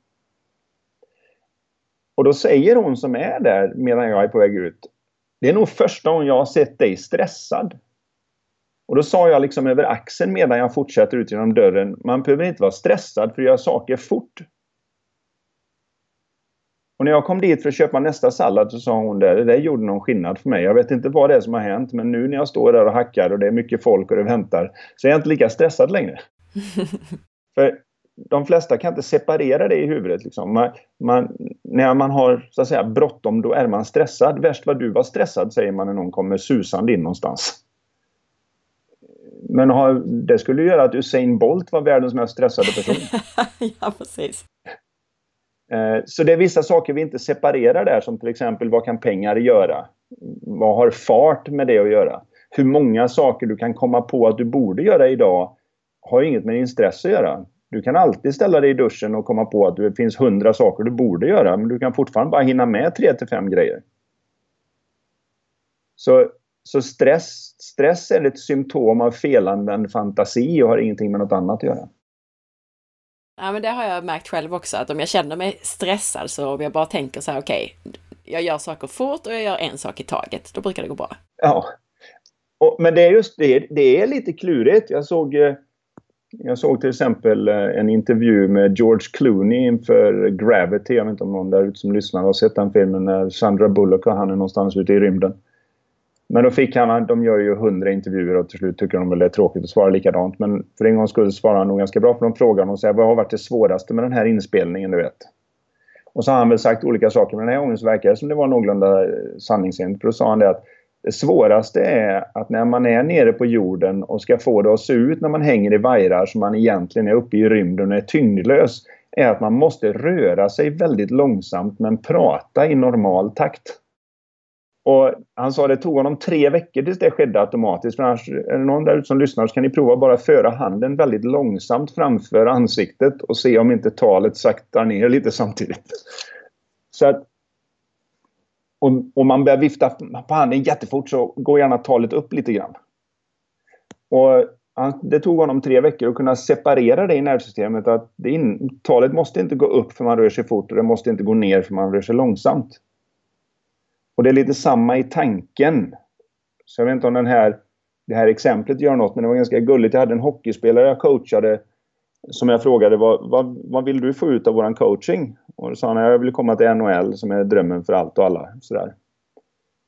Och då säger hon som är där medan jag är på väg ut. Det är nog första gången jag har sett dig stressad. Och då sa jag liksom över axeln medan jag fortsätter ut genom dörren. Man behöver inte vara stressad för att göra saker fort. Och när jag kom dit för att köpa nästa sallad så sa hon där, det där gjorde någon skillnad för mig. Jag vet inte vad det är som har hänt men nu när jag står där och hackar och det är mycket folk och det väntar så är jag inte lika stressad längre. för de flesta kan inte separera det i huvudet. Liksom. Man, man, när man har så att säga bråttom då är man stressad. Värst vad du var stressad säger man när någon kommer susande in någonstans. Men har, det skulle göra att Usain Bolt var världens mest stressade person. ja, precis. Eh, så det är vissa saker vi inte separerar där som till exempel vad kan pengar göra? Vad har fart med det att göra? Hur många saker du kan komma på att du borde göra idag har inget med din stress att göra. Du kan alltid ställa dig i duschen och komma på att det finns hundra saker du borde göra men du kan fortfarande bara hinna med tre till fem grejer. Så så stress, stress är ett symptom av felanvänd fantasi och har ingenting med något annat att göra. Ja, men det har jag märkt själv också, att om jag känner mig stressad så om jag bara tänker så här, okej, okay, jag gör saker fort och jag gör en sak i taget, då brukar det gå bra. Ja. Och, men det är just det, det är lite klurigt. Jag såg, eh, jag såg till exempel eh, en intervju med George Clooney inför Gravity. Jag vet inte om någon där ute som lyssnar har sett den filmen när Sandra Bullock och han är någonstans ute i rymden. Men då fick han, de gör ju hundra intervjuer och till slut tycker de väl det är tråkigt att svara likadant. Men för en gångs skull svarar han nog ganska bra på de frågan och säger vad har varit det svåraste med den här inspelningen du vet? Och så har han väl sagt olika saker men den här gången så verkar det som det var någorlunda eh, sanningsenligt. För då sa han det att det svåraste är att när man är nere på jorden och ska få det att se ut när man hänger i vajrar som man egentligen är uppe i rymden och är tyngdlös är att man måste röra sig väldigt långsamt men prata i normal takt. Och han sa att det tog honom tre veckor tills det skedde automatiskt. För annars, är det någon där ute som lyssnar så kan ni prova att bara föra handen väldigt långsamt framför ansiktet och se om inte talet saktar ner lite samtidigt. Så att om, om man börjar vifta på handen jättefort så går gärna talet upp lite grann. Och han, det tog honom tre veckor att kunna separera det i nervsystemet. Att det in, talet måste inte gå upp för man rör sig fort och det måste inte gå ner för man rör sig långsamt. Och det är lite samma i tanken. Så jag vet inte om den här, det här exemplet gör något, men det var ganska gulligt. Jag hade en hockeyspelare jag coachade som jag frågade vad, vad, vad vill du få ut av våran coaching? Och då sa han jag vill komma till NHL som är drömmen för allt och alla. Sådär.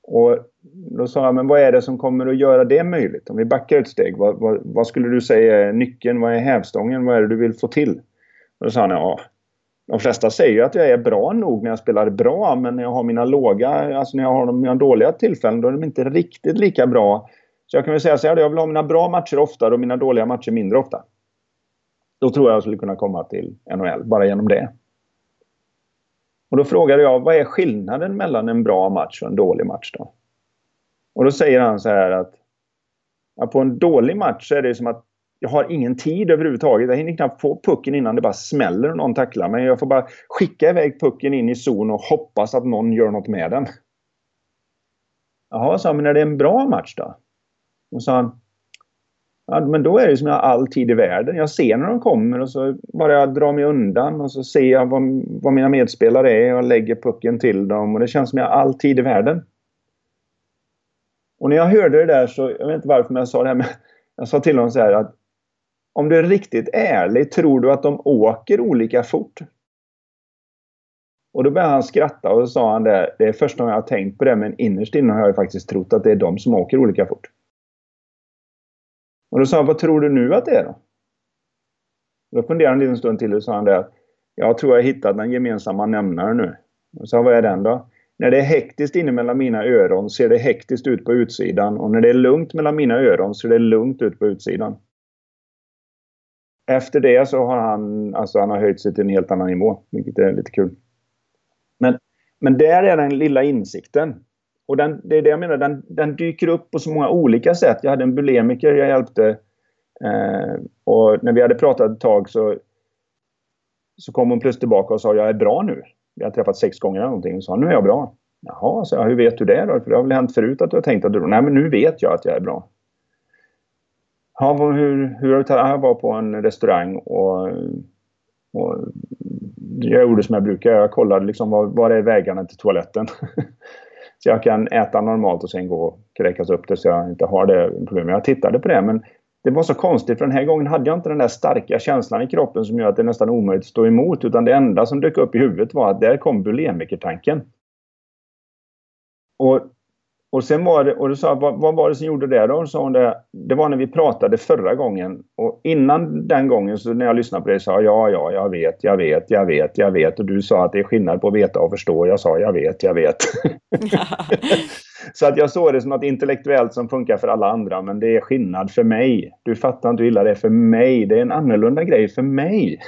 Och då sa jag, men vad är det som kommer att göra det möjligt? Om vi backar ett steg, vad, vad, vad skulle du säga är nyckeln? Vad är hävstången? Vad är det du vill få till? Och då sa han, ja, de flesta säger ju att jag är bra nog när jag spelar bra men när jag har mina låga, alltså när jag har mina dåliga tillfällen då är de inte riktigt lika bra. Så jag kan väl säga så här, jag vill ha mina bra matcher oftare och mina dåliga matcher mindre ofta. Då tror jag jag skulle kunna komma till NHL, bara genom det. Och då frågade jag, vad är skillnaden mellan en bra match och en dålig match då? Och då säger han så här att ja, på en dålig match så är det som att jag har ingen tid överhuvudtaget. Jag hinner knappt få pucken innan det bara smäller och någon tacklar mig. Jag får bara skicka iväg pucken in i zon och hoppas att någon gör något med den. Jaha, sa han. men är det en bra match då? Och sa han. Ja, men då är det som jag har all tid i världen. Jag ser när de kommer och så bara jag drar mig undan och så ser jag vad, vad mina medspelare är och lägger pucken till dem och det känns som jag har all tid i världen. Och när jag hörde det där så, jag vet inte varför men jag sa det här med, jag sa till honom så här att om du är riktigt ärlig, tror du att de åker olika fort? Och då började han skratta och sa han det, det är första gången jag har tänkt på det men innerst inne har jag faktiskt trott att det är de som åker olika fort. Och då sa han, vad tror du nu att det är då? Då funderade han en liten stund till och sa han det, jag tror jag hittat den gemensamma nämnaren nu. Och sa, vad är den då? När det är hektiskt inne mellan mina öron ser det hektiskt ut på utsidan och när det är lugnt mellan mina öron ser det lugnt ut på utsidan. Efter det så har han, alltså han har höjt sig till en helt annan nivå, vilket är lite kul. Men, men där är den lilla insikten. Och den, det är det jag menar, den, den dyker upp på så många olika sätt. Jag hade en bulimiker jag hjälpte eh, och när vi hade pratat ett tag så, så kom hon plötsligt tillbaka och sa jag är bra nu. Vi har träffat sex gånger eller någonting och sa nu är jag bra. Jaha, så jag, hur vet du det då? För det har väl hänt förut att du har tänkt att du Nej, men nu vet jag att jag är bra. Ja, hur, hur har du Jag var på en restaurang och, och jag gjorde som jag brukar. Jag kollade liksom var, var är vägarna till toaletten. så jag kan äta normalt och sen gå och kräkas upp det så jag inte har det problemet. Jag tittade på det men det var så konstigt för den här gången hade jag inte den där starka känslan i kroppen som gör att det är nästan omöjligt att stå emot utan det enda som dök upp i huvudet var att där kom bulimikertanken. Och och sen var det, och du sa, vad, vad var det som gjorde det då? sa hon det, det var när vi pratade förra gången. Och innan den gången, så när jag lyssnade på det, sa jag ja, ja, jag vet, jag vet, jag vet, jag vet. Och du sa att det är skillnad på att veta och förstå. Jag sa jag vet, jag vet. så att jag såg det som något intellektuellt som funkar för alla andra, men det är skillnad för mig. Du fattar inte hur illa det är för mig. Det är en annorlunda grej för mig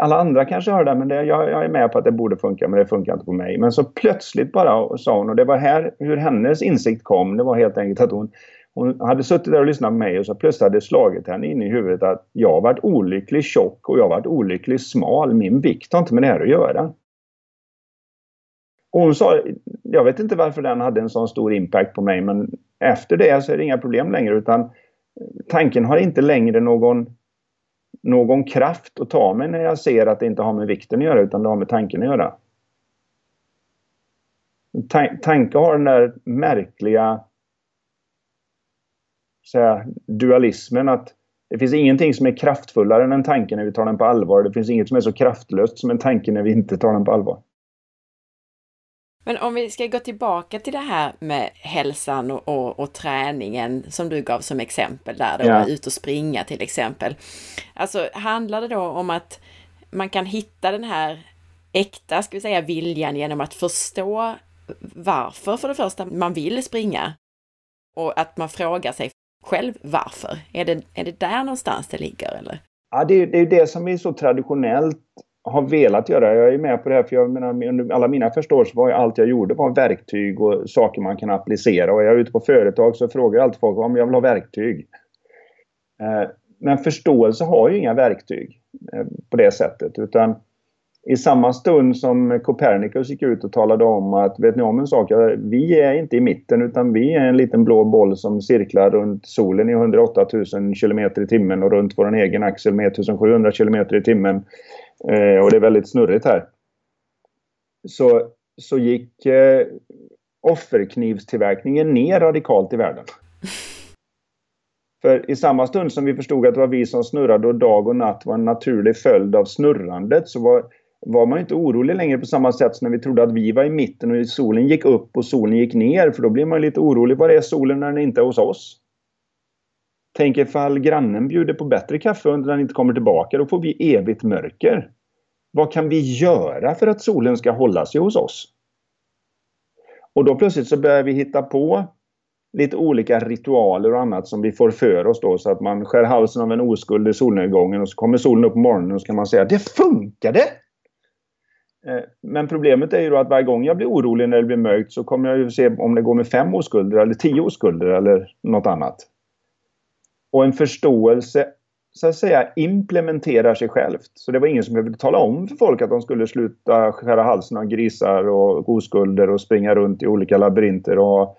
alla andra kanske hör det, men det, jag, jag, är med på att det borde funka, men det funkar inte på mig. Men så plötsligt bara sa hon, och det var här hur hennes insikt kom, det var helt enkelt att hon, hon hade suttit där och lyssnat på mig och så plötsligt hade det slagit henne in i huvudet att jag har varit olycklig tjock och jag har varit olycklig smal. Min vikt har inte med det här att göra. Och hon sa, jag vet inte varför den hade en sån stor impact på mig, men efter det så är det inga problem längre utan tanken har inte längre någon någon kraft att ta mig när jag ser att det inte har med vikten att göra utan det har med tanken att göra. tanke har den där märkliga säga, dualismen att det finns ingenting som är kraftfullare än en tanke när vi tar den på allvar. Det finns inget som är så kraftlöst som en tanke när vi inte tar den på allvar. Men om vi ska gå tillbaka till det här med hälsan och, och, och träningen som du gav som exempel där, då, ja. ut och springa till exempel. Alltså handlar det då om att man kan hitta den här äkta, ska vi säga, viljan genom att förstå varför för det första man vill springa och att man frågar sig själv varför. Är det, är det där någonstans det ligger eller? Ja, det, det är det som är så traditionellt har velat göra. Jag är med på det här för jag menar, under alla mina första år så var allt jag gjorde var verktyg och saker man kan applicera. Och jag är ute på företag så frågar jag alltid folk om jag vill ha verktyg. Eh, men förståelse har ju inga verktyg eh, på det sättet utan i samma stund som Copernicus gick ut och talade om att, vet ni om en sak? Vi är inte i mitten utan vi är en liten blå boll som cirklar runt solen i 108 000 km i timmen och runt vår egen axel med 1700 km i timmen. Eh, och det är väldigt snurrigt här. Så, så gick eh, offerknivstillverkningen ner radikalt i världen. För i samma stund som vi förstod att det var vi som snurrade och dag och natt var en naturlig följd av snurrandet så var, var man inte orolig längre på samma sätt som när vi trodde att vi var i mitten och solen gick upp och solen gick ner. För då blir man lite orolig. Var är solen när den inte är hos oss? Tänk ifall grannen bjuder på bättre kaffe och den inte kommer tillbaka. Då får vi evigt mörker. Vad kan vi göra för att solen ska hålla sig hos oss? Och då plötsligt så börjar vi hitta på lite olika ritualer och annat som vi får för oss då så att man skär halsen av en oskuld i solnedgången och så kommer solen upp på morgonen och så kan man säga det funkade! Eh, men problemet är ju då att varje gång jag blir orolig när det blir mörkt så kommer jag ju se om det går med fem oskulder eller tio oskulder eller något annat. Och en förståelse så att säga implementerar sig självt. Så det var ingen som behövde tala om för folk att de skulle sluta skära halsen av grisar och oskulder och springa runt i olika labyrinter och ha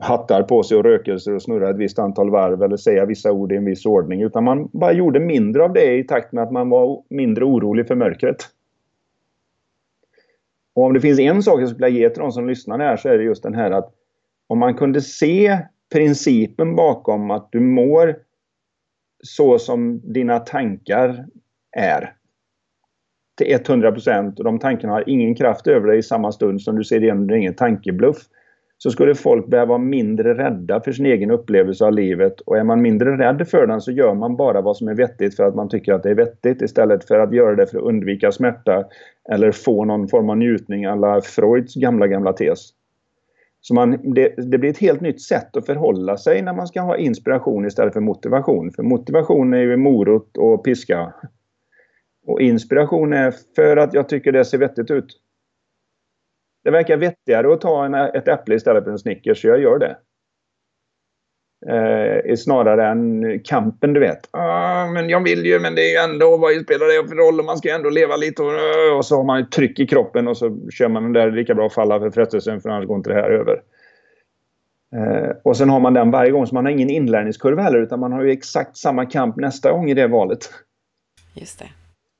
hattar på sig och rökelser och snurra ett visst antal varv eller säga vissa ord i en viss ordning. Utan man bara gjorde mindre av det i takt med att man var mindre orolig för mörkret. Och om det finns en sak jag skulle vilja ge till de som lyssnar här så är det just den här att om man kunde se principen bakom att du mår så som dina tankar är. till 100 procent och de tankarna har ingen kraft över dig i samma stund som du ser igenom din egen tankebluff så skulle folk börja vara mindre rädda för sin egen upplevelse av livet. Och är man mindre rädd för den så gör man bara vad som är vettigt för att man tycker att det är vettigt istället för att göra det för att undvika smärta eller få någon form av njutning alla Freuds gamla, gamla tes. Så man, det, det, blir ett helt nytt sätt att förhålla sig när man ska ha inspiration istället för motivation. För motivation är ju morot och piska. Och inspiration är för att jag tycker det ser vettigt ut. Det verkar vettigare att ta en, ett äpple istället för en Snickers, så jag gör det. Eh, snarare än kampen, du vet. Ah, men jag vill ju, men det är ju ändå, vad spelar det för roll? Man ska ju ändå leva lite och, eh, och så har man ett tryck i kroppen och så kör man den där lika bra att falla för frestelsen för annars går inte det här över. Eh, och sen har man den varje gång så man har ingen inlärningskurva heller utan man har ju exakt samma kamp nästa gång i det valet. Just det.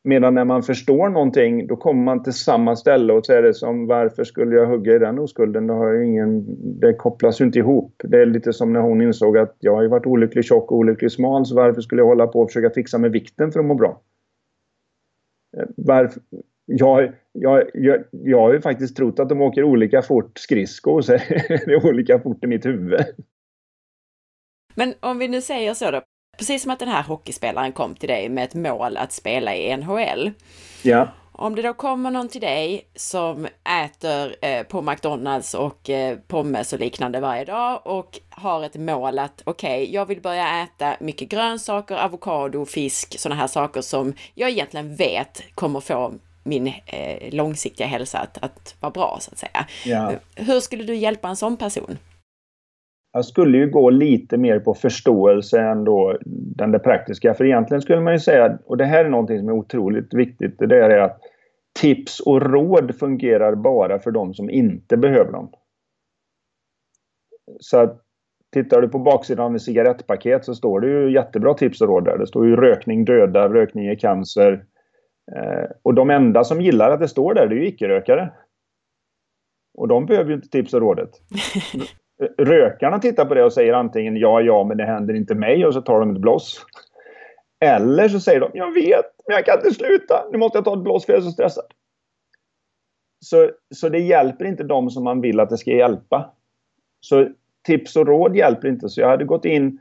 Medan när man förstår någonting då kommer man till samma ställe och säger det som varför skulle jag hugga i den oskulden? Det, har ingen, det kopplas ju inte ihop. Det är lite som när hon insåg att jag har ju varit olycklig tjock och olycklig smal så varför skulle jag hålla på och försöka fixa med vikten för att må bra? Eh, varför, jag, jag, jag, jag har ju faktiskt trott att de åker olika fort skridskor så är det olika fort i mitt huvud. Men om vi nu säger så då, Precis som att den här hockeyspelaren kom till dig med ett mål att spela i NHL. Ja. Om det då kommer någon till dig som äter eh, på McDonalds och eh, pommes och liknande varje dag och har ett mål att okej, okay, jag vill börja äta mycket grönsaker, avokado, fisk, sådana här saker som jag egentligen vet kommer få min eh, långsiktiga hälsa att, att vara bra så att säga. Ja. Hur skulle du hjälpa en sån person? Jag skulle ju gå lite mer på förståelse än då den där praktiska. För egentligen skulle man ju säga, och det här är någonting som är otroligt viktigt, det är att tips och råd fungerar bara för de som inte behöver dem. Så att tittar du på baksidan av en cigarettpaket så står det ju jättebra tips och råd där. Det står ju rökning dödar, rökning ger cancer. Eh, och de enda som gillar att det står där, det är ju icke-rökare. Och de behöver ju inte tips och rådet. rökarna tittar på det och säger antingen ja, ja, men det händer inte mig och så tar de ett bloss. Eller så säger de jag vet, men jag kan inte sluta. Nu måste jag ta ett bloss för jag är så stressad. Så, så det hjälper inte de som man vill att det ska hjälpa. Så tips och råd hjälper inte. Så jag hade gått in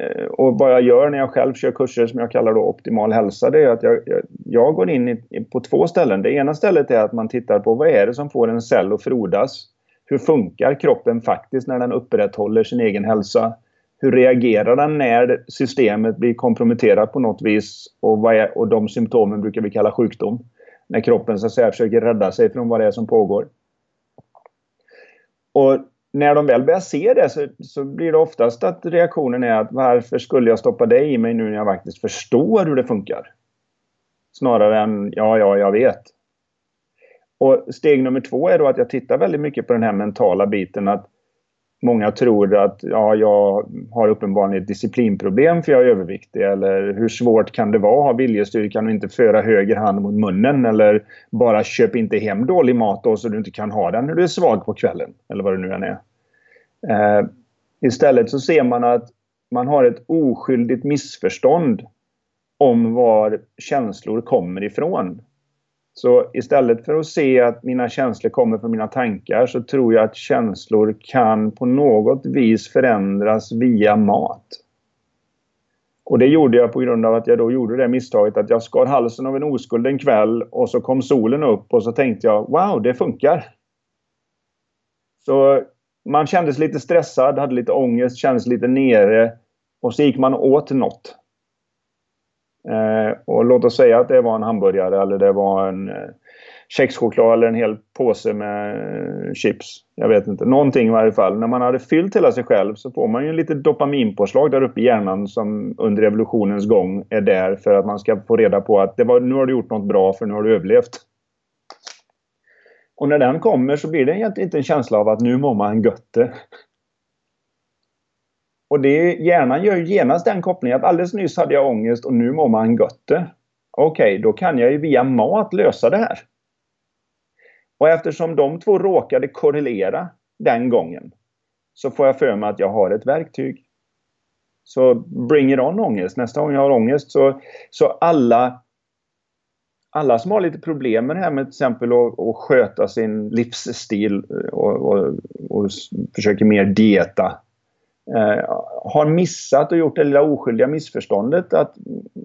eh, och vad jag gör när jag själv kör kurser som jag kallar då optimal hälsa, det är att jag, jag, jag går in i, på två ställen. Det ena stället är att man tittar på vad är det som får en cell att frodas? Hur funkar kroppen faktiskt när den upprätthåller sin egen hälsa? Hur reagerar den när systemet blir komprometterat på något vis? Och, vad är, och de symptomen brukar vi kalla sjukdom. När kroppen så att säga försöker rädda sig från vad det är som pågår. Och när de väl börjar se det så, så, blir det oftast att reaktionen är att varför skulle jag stoppa det i mig nu när jag faktiskt förstår hur det funkar? Snarare än ja, ja, jag vet. Och steg nummer två är då att jag tittar väldigt mycket på den här mentala biten att många tror att ja, jag har uppenbarligen ett disciplinproblem för jag är överviktig eller hur svårt kan det vara att ha viljestyrkan och inte föra höger hand mot munnen eller bara köp inte hem dålig mat då så du inte kan ha den när du är svag på kvällen eller vad det nu än är. Eh, istället så ser man att man har ett oskyldigt missförstånd om var känslor kommer ifrån. Så istället för att se att mina känslor kommer från mina tankar så tror jag att känslor kan på något vis förändras via mat. Och det gjorde jag på grund av att jag då gjorde det misstaget att jag skar halsen av en oskuld en kväll och så kom solen upp och så tänkte jag wow, det funkar. Så man kändes lite stressad, hade lite ångest, kändes lite nere och så gick man åt något. Eh, och låt oss säga att det var en hamburgare eller det var en eh, kexchoklad eller en hel påse med eh, chips. Jag vet inte. Någonting i varje fall. När man hade fyllt hela sig själv så får man ju lite dopaminpåslag där uppe i hjärnan som under evolutionens gång är där för att man ska få reda på att det var, nu har du gjort något bra för nu har du överlevt. Och när den kommer så blir det egentligen inte en känsla av att nu mår man götte. Och det, hjärnan gör genast den kopplingen att alldeles nyss hade jag ångest och nu mår man götte. Okej, okay, då kan jag ju via mat lösa det här. Och eftersom de två råkade korrelera den gången så får jag för mig att jag har ett verktyg. Så bring it on ångest. Nästa gång jag har ångest så, så alla alla som har lite problem med det här med till exempel att, att sköta sin livsstil och, och, och försöker mer dieta Eh, har missat och gjort det lilla oskyldiga missförståndet att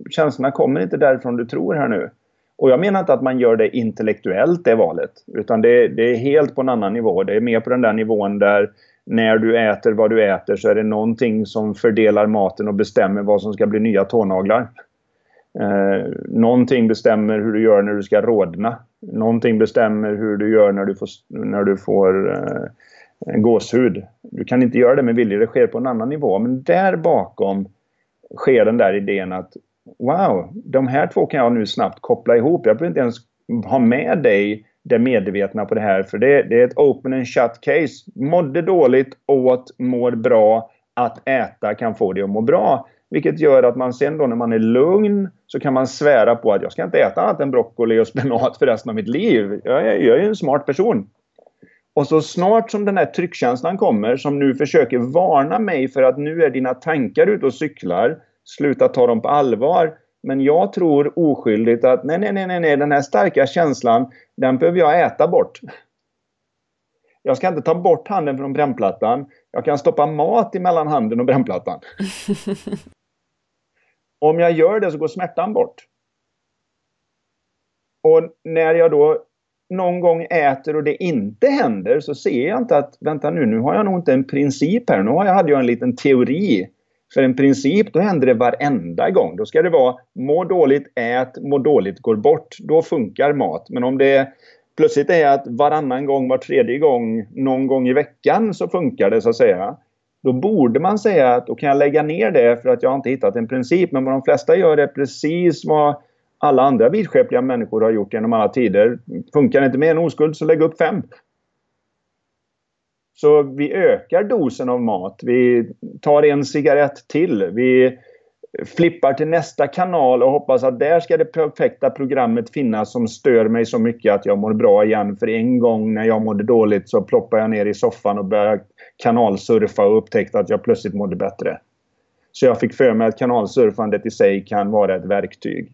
känslorna kommer inte därifrån du tror här nu. Och jag menar inte att man gör det intellektuellt det valet. Utan det, det, är helt på en annan nivå. Det är mer på den där nivån där när du äter vad du äter så är det någonting som fördelar maten och bestämmer vad som ska bli nya tånaglar. Eh, någonting bestämmer hur du gör när du ska rodna. Någonting bestämmer hur du gör när du får, när du får eh, gåshud. Du kan inte göra det med vilja, det sker på en annan nivå. Men där bakom sker den där idén att wow, de här två kan jag nu snabbt koppla ihop. Jag behöver inte ens ha med dig det medvetna på det här. För det, det är ett open and shut case. Mådde dåligt, åt, mår bra. Att äta kan få dig att må bra. Vilket gör att man sen då när man är lugn så kan man svära på att jag ska inte äta annat än broccoli och spenat för resten av mitt liv. Jag är, jag är en smart person. Och så snart som den här tryckkänslan kommer som nu försöker varna mig för att nu är dina tankar ute och cyklar. Sluta ta dem på allvar. Men jag tror oskyldigt att nej, nej, nej, nej, den här starka känslan, den behöver jag äta bort. Jag ska inte ta bort handen från brännplattan. Jag kan stoppa mat emellan handen och brännplattan. Om jag gör det så går smärtan bort. Och när jag då någon gång äter och det inte händer så ser jag inte att vänta nu, nu har jag nog inte en princip här. Nu hade jag en liten teori. För en princip, då händer det varenda gång. Då ska det vara må dåligt, ät, må dåligt, går bort. Då funkar mat. Men om det plötsligt är att varannan gång, var tredje gång, någon gång i veckan så funkar det så att säga. Då borde man säga att då kan jag lägga ner det för att jag inte hittat en princip. Men vad de flesta gör är precis vad alla andra vidskepliga människor har gjort genom alla tider. Funkar det inte med en oskuld så lägg upp fem. Så vi ökar dosen av mat. Vi tar en cigarett till. Vi flippar till nästa kanal och hoppas att där ska det perfekta programmet finnas som stör mig så mycket att jag mår bra igen. För en gång när jag mådde dåligt så ploppade jag ner i soffan och började kanalsurfa och upptäckte att jag plötsligt mådde bättre. Så jag fick för mig att kanalsurfandet i sig kan vara ett verktyg.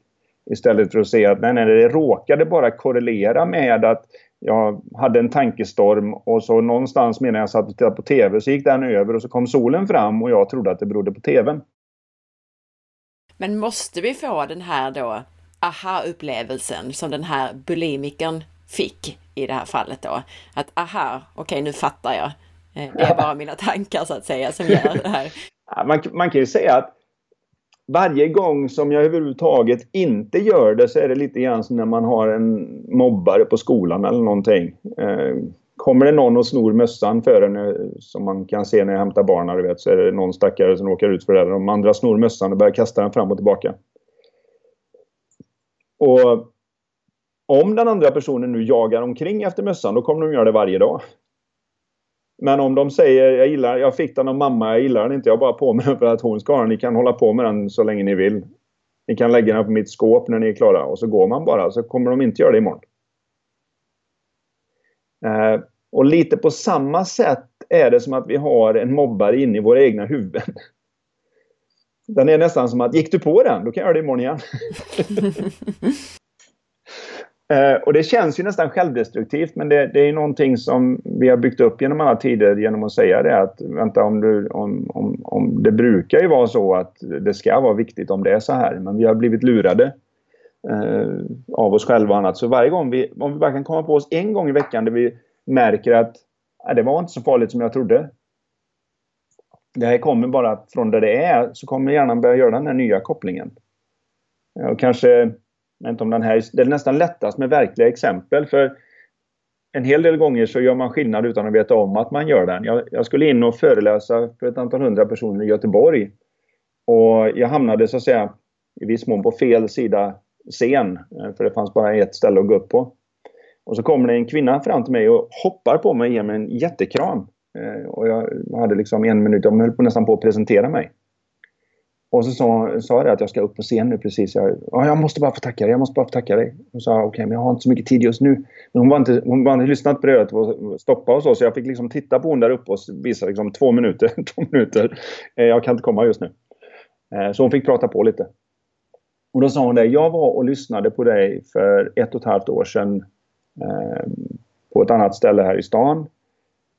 Istället för att se att nej, nej, det råkade bara korrelera med att jag hade en tankestorm och så någonstans medan jag satt och tittade på TV så gick den över och så kom solen fram och jag trodde att det berodde på TVn. Men måste vi få den här då aha-upplevelsen som den här bulimikern fick i det här fallet då? Att aha, okej okay, nu fattar jag. Eh, det är bara mina tankar så att säga som gör det här. Man, man kan ju säga att varje gång som jag överhuvudtaget inte gör det så är det lite grann som när man har en mobbare på skolan eller någonting. Eh, kommer det någon och snor mössan för en eh, som man kan se när jag hämtar barnen, vet, så är det någon stackare som råkar ut för det. De andra snor mössan och börjar kasta den fram och tillbaka. Och om den andra personen nu jagar omkring efter mössan, då kommer de göra det varje dag. Men om de säger jag gillar, jag fick den av mamma, jag gillar den inte, jag bara på den för att hon ska ha den. Ni kan hålla på med den så länge ni vill. Ni kan lägga den på mitt skåp när ni är klara och så går man bara så kommer de inte göra det imorgon. Eh, och lite på samma sätt är det som att vi har en mobbare inne i våra egna huvuden. Den är nästan som att, gick du på den? Då kan jag göra det imorgon igen. Eh, och det känns ju nästan självdestruktivt men det, det, är någonting som vi har byggt upp genom alla tider genom att säga det att vänta om, du, om, om, om det brukar ju vara så att det ska vara viktigt om det är så här men vi har blivit lurade eh, av oss själva och annat. Så varje gång vi, om vi bara kan komma på oss en gång i veckan där vi märker att det var inte så farligt som jag trodde. Det här kommer bara från där det är så kommer hjärnan börja göra den här nya kopplingen. Och kanske inte om den här, det är nästan lättast med verkliga exempel. För en hel del gånger så gör man skillnad utan att veta om att man gör den. Jag, jag skulle in och föreläsa för ett antal hundra personer i Göteborg. Och jag hamnade så att säga i viss mån på fel sida scen. Eh, för det fanns bara ett ställe att gå upp på. Och så kommer det en kvinna fram till mig och hoppar på mig och ger mig en jättekram. Eh, och jag hade liksom en minut, de höll på nästan på att presentera mig. Och så sa, sa jag att jag ska upp på scen nu precis. Jag, jag måste bara få tacka dig, jag måste bara få tacka dig. Hon sa okej, okay, men jag har inte så mycket tid just nu. Men hon var inte, hon var inte lyssnat på det och stoppa och så. Så jag fick liksom titta på hon där uppe och visa liksom två minuter. två minuter. Eh, jag kan inte komma just nu. Eh, så hon fick prata på lite. Och då sa hon det, jag var och lyssnade på dig för ett och ett halvt år sedan eh, på ett annat ställe här i stan.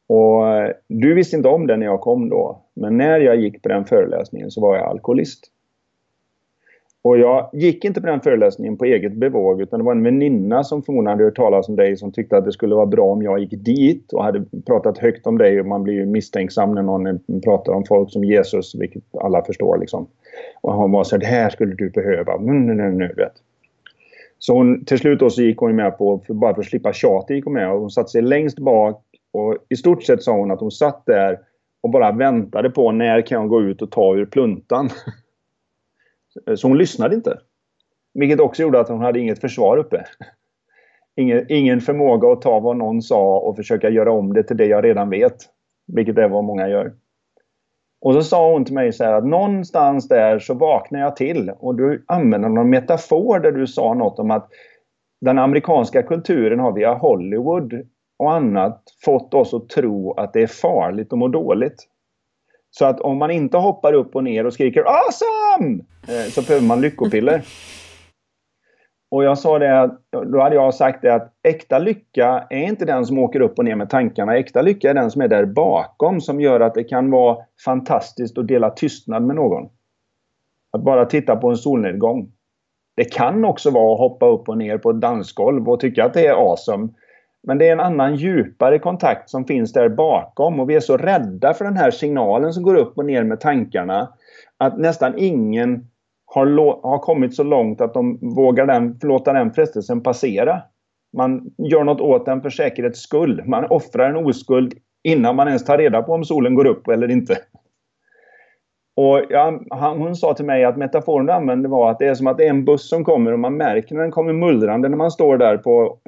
Och eh, du visste inte om det när jag kom då. Men när jag gick på den föreläsningen så var jag alkoholist. Och jag gick inte på den föreläsningen på eget bevåg utan det var en väninna som förmodligen hade hört talas om dig som tyckte att det skulle vara bra om jag gick dit och hade pratat högt om dig och man blir ju misstänksam när någon pratar om folk som Jesus, vilket alla förstår liksom. Och hon var så det här skulle du behöva. Mm, nu, nu, nu, vet. Så hon, till slut då så gick hon med på, för, bara för att slippa tjat, gick hon med och hon satte sig längst bak och i stort sett sa hon att hon satt där och bara väntade på när kan jag gå ut och ta ur pluntan. Så hon lyssnade inte. Vilket också gjorde att hon hade inget försvar uppe. Ingen, ingen förmåga att ta vad någon sa och försöka göra om det till det jag redan vet. Vilket är vad många gör. Och så sa hon till mig så här att någonstans där så vaknade jag till och du använde någon metafor där du sa något om att den amerikanska kulturen har via Hollywood och annat fått oss att tro att det är farligt att må dåligt. Så att om man inte hoppar upp och ner och skriker awesome! Eh, så behöver man lyckopiller. Och jag sa det att, då hade jag sagt det att äkta lycka är inte den som åker upp och ner med tankarna. Äkta lycka är den som är där bakom som gör att det kan vara fantastiskt att dela tystnad med någon. Att bara titta på en solnedgång. Det kan också vara att hoppa upp och ner på ett dansgolv och tycka att det är awesome. Men det är en annan djupare kontakt som finns där bakom och vi är så rädda för den här signalen som går upp och ner med tankarna att nästan ingen har, har kommit så långt att de vågar den, låta den frestelsen passera. Man gör något åt den för säkerhets skull. Man offrar en oskuld innan man ens tar reda på om solen går upp eller inte. Och ja, han, hon sa till mig att metaforen du använde var att det är som att det är en buss som kommer och man märker när den kommer mullrande när man står där på,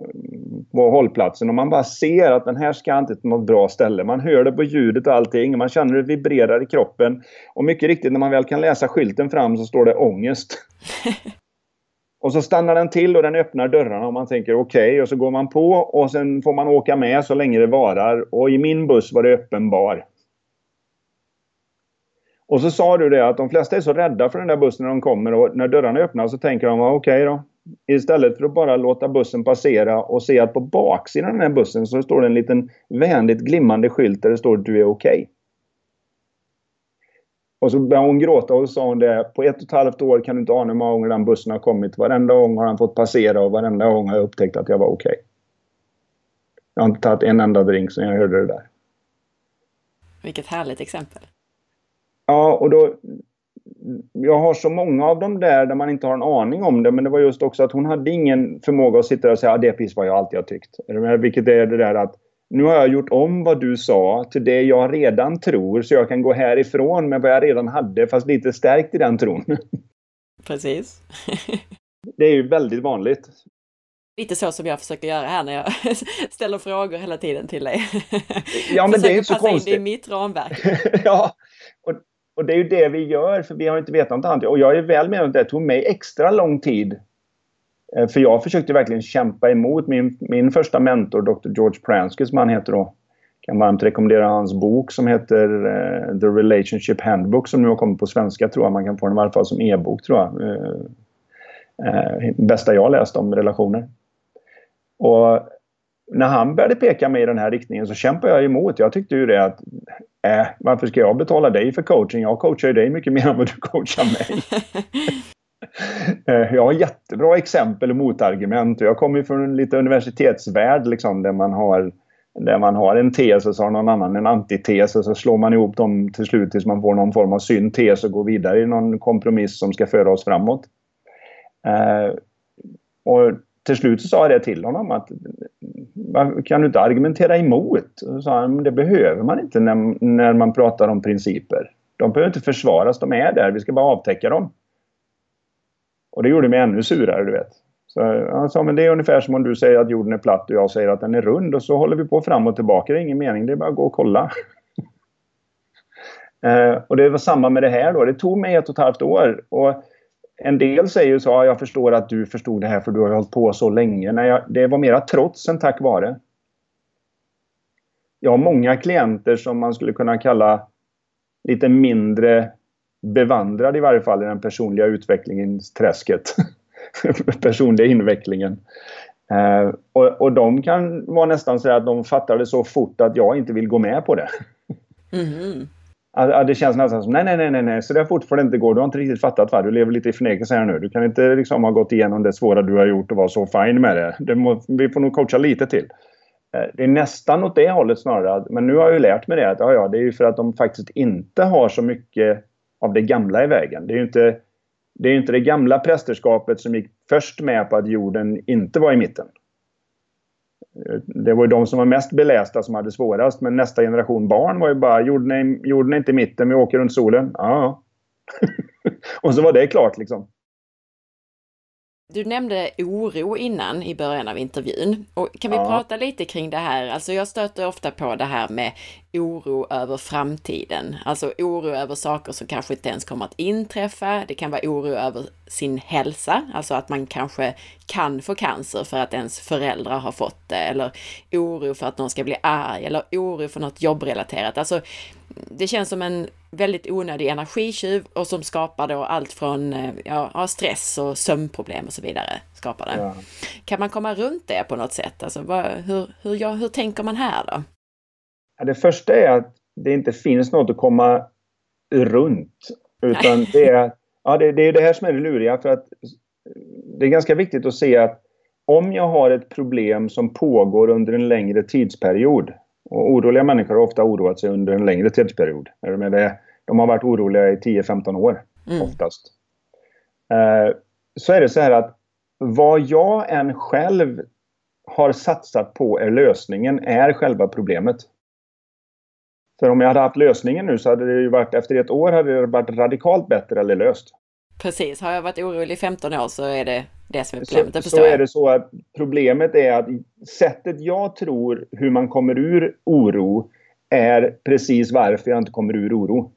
på hållplatsen och man bara ser att den här ska inte till något bra ställe. Man hör det på ljudet och allting och man känner det vibrerar i kroppen. Och mycket riktigt när man väl kan läsa skylten fram så står det ångest. och så stannar den till och den öppnar dörrarna och man tänker okej okay, och så går man på och sen får man åka med så länge det varar. Och i min buss var det öppen bar. Och så sa du det att de flesta är så rädda för den där bussen när de kommer och när dörrarna öppnas så tänker de okej okay då. Istället för att bara låta bussen passera och se att på baksidan av den här bussen så står det en liten vänligt glimmande skylt där det står att du är okej. Okay. Och så började hon gråta och sa hon det. På ett och ett halvt år kan du inte ana hur många gånger den bussen har kommit. Varenda gång har han fått passera och varenda gång har jag upptäckt att jag var okej. Okay. Jag har inte tagit en enda drink sen jag hörde det där. Vilket härligt exempel. Ja, och då... Jag har så många av dem där där man inte har en aning om det. Men det var just också att hon hade ingen förmåga att sitta där och säga att ah, det är precis vad jag alltid har tyckt. Vilket är det där att nu har jag gjort om vad du sa till det jag redan tror så jag kan gå härifrån med vad jag redan hade fast lite stärkt i den tron. Precis. det är ju väldigt vanligt. Lite så som jag försöker göra här när jag ställer frågor hela tiden till dig. Ja, men det är inte så konstigt. in det i mitt ramverk. ja, och och det är ju det vi gör, för vi har inte vetat något annat. Och jag är väl med om att det tog mig extra lång tid. Eh, för jag försökte verkligen kämpa emot min, min första mentor, Dr. George Pransky, som han heter då. Jag kan varmt rekommendera hans bok som heter uh, The Relationship Handbook som nu har kommit på svenska tror jag. Man kan få den i alla fall som e-bok tror jag. Uh, uh, bästa jag läst om relationer. Och när han började peka mig i den här riktningen så kämpade jag emot. Jag tyckte ju det att äh, varför ska jag betala dig för coaching? Jag coachar ju dig mycket mer än vad du coachar mig. Eh, jag har jättebra exempel och motargument. Jag kommer från en lite universitetsvärld liksom, där man har där man har en tes och så har någon annan en antites och så slår man ihop dem till slut tills man får någon form av syntes och går vidare i någon kompromiss som ska föra oss framåt. Uh, och till slut så sa jag det till honom att kan du inte argumentera emot? Och så sa han, det behöver man inte när, när man pratar om principer. De behöver inte försvaras, de är där, vi ska bara avtäcka dem. Och det gjorde mig ännu surare, du vet. Så han sa, men det är ungefär som om du säger att jorden är platt och jag säger att den är rund och så håller vi på fram och tillbaka. Det är ingen mening, det är bara att gå och kolla. eh, och det var samma med det här då. Det tog mig ett och ett halvt år. Och en del säger ju så, ja, jag förstår att du förstod det här för du har hållit på så länge. Nej, jag, det var mera trots än tack vare. Jag har många klienter som man skulle kunna kalla lite mindre bevandrad i varje fall i den personliga utvecklingens träsket. personliga invecklingen. Eh, och, och de kan vara nästan så att de fattar det så fort att jag inte vill gå med på det. Mm. Ja, det känns nästan som nej, nej, nej, nej, så där fort får det inte gå. Du har inte riktigt fattat va? Du lever lite i förnekelse här nu. Du kan inte liksom ha gått igenom det svåra du har gjort och vara så fin med det. det må, vi får nog coacha lite till. Eh, det är nästan åt det hållet snarare. Men nu har jag ju lärt mig det att ja, ja, det är ju för att de faktiskt inte har så mycket av det gamla i vägen. Det är ju inte det, är inte det gamla prästerskapet som gick först med på att jorden inte var i mitten. Det var ju de som var mest belästa som hade svårast. Men nästa generation barn var ju bara jorden är, jorden är inte mitten, vi åker runt solen. Ja. och så var det klart liksom. Du nämnde oro innan i början av intervjun. Och kan vi ja. prata lite kring det här? Alltså jag stöter ofta på det här med oro över framtiden. Alltså oro över saker som kanske inte ens kommer att inträffa. Det kan vara oro över sin hälsa, alltså att man kanske kan få cancer för att ens föräldrar har fått det. Eller oro för att någon ska bli arg eller oro för något jobbrelaterat. Alltså det känns som en väldigt onödig energitjuv och som skapar då allt från eh, ja, stress och sömnproblem och så vidare. Skapar det. Ja. Kan man komma runt det på något sätt? Alltså, vad, hur, hur, ja, hur tänker man här då? Det första är att det inte finns något att komma runt. Utan det är, ja, det, det är det här som är det luriga. För att det är ganska viktigt att se att om jag har ett problem som pågår under en längre tidsperiod och oroliga människor har ofta oroat sig under en längre tidsperiod. De har varit oroliga i 10-15 år mm. oftast. Eh, så är det så här att vad jag än själv har satsat på är lösningen, är själva problemet. För om jag hade haft lösningen nu så hade det ju varit, efter ett år hade det varit radikalt bättre eller löst. Precis, har jag varit orolig i 15 år så är det det som är problemet. Så, så är det så att problemet är att sättet jag tror hur man kommer ur oro är precis varför jag inte kommer ur oro.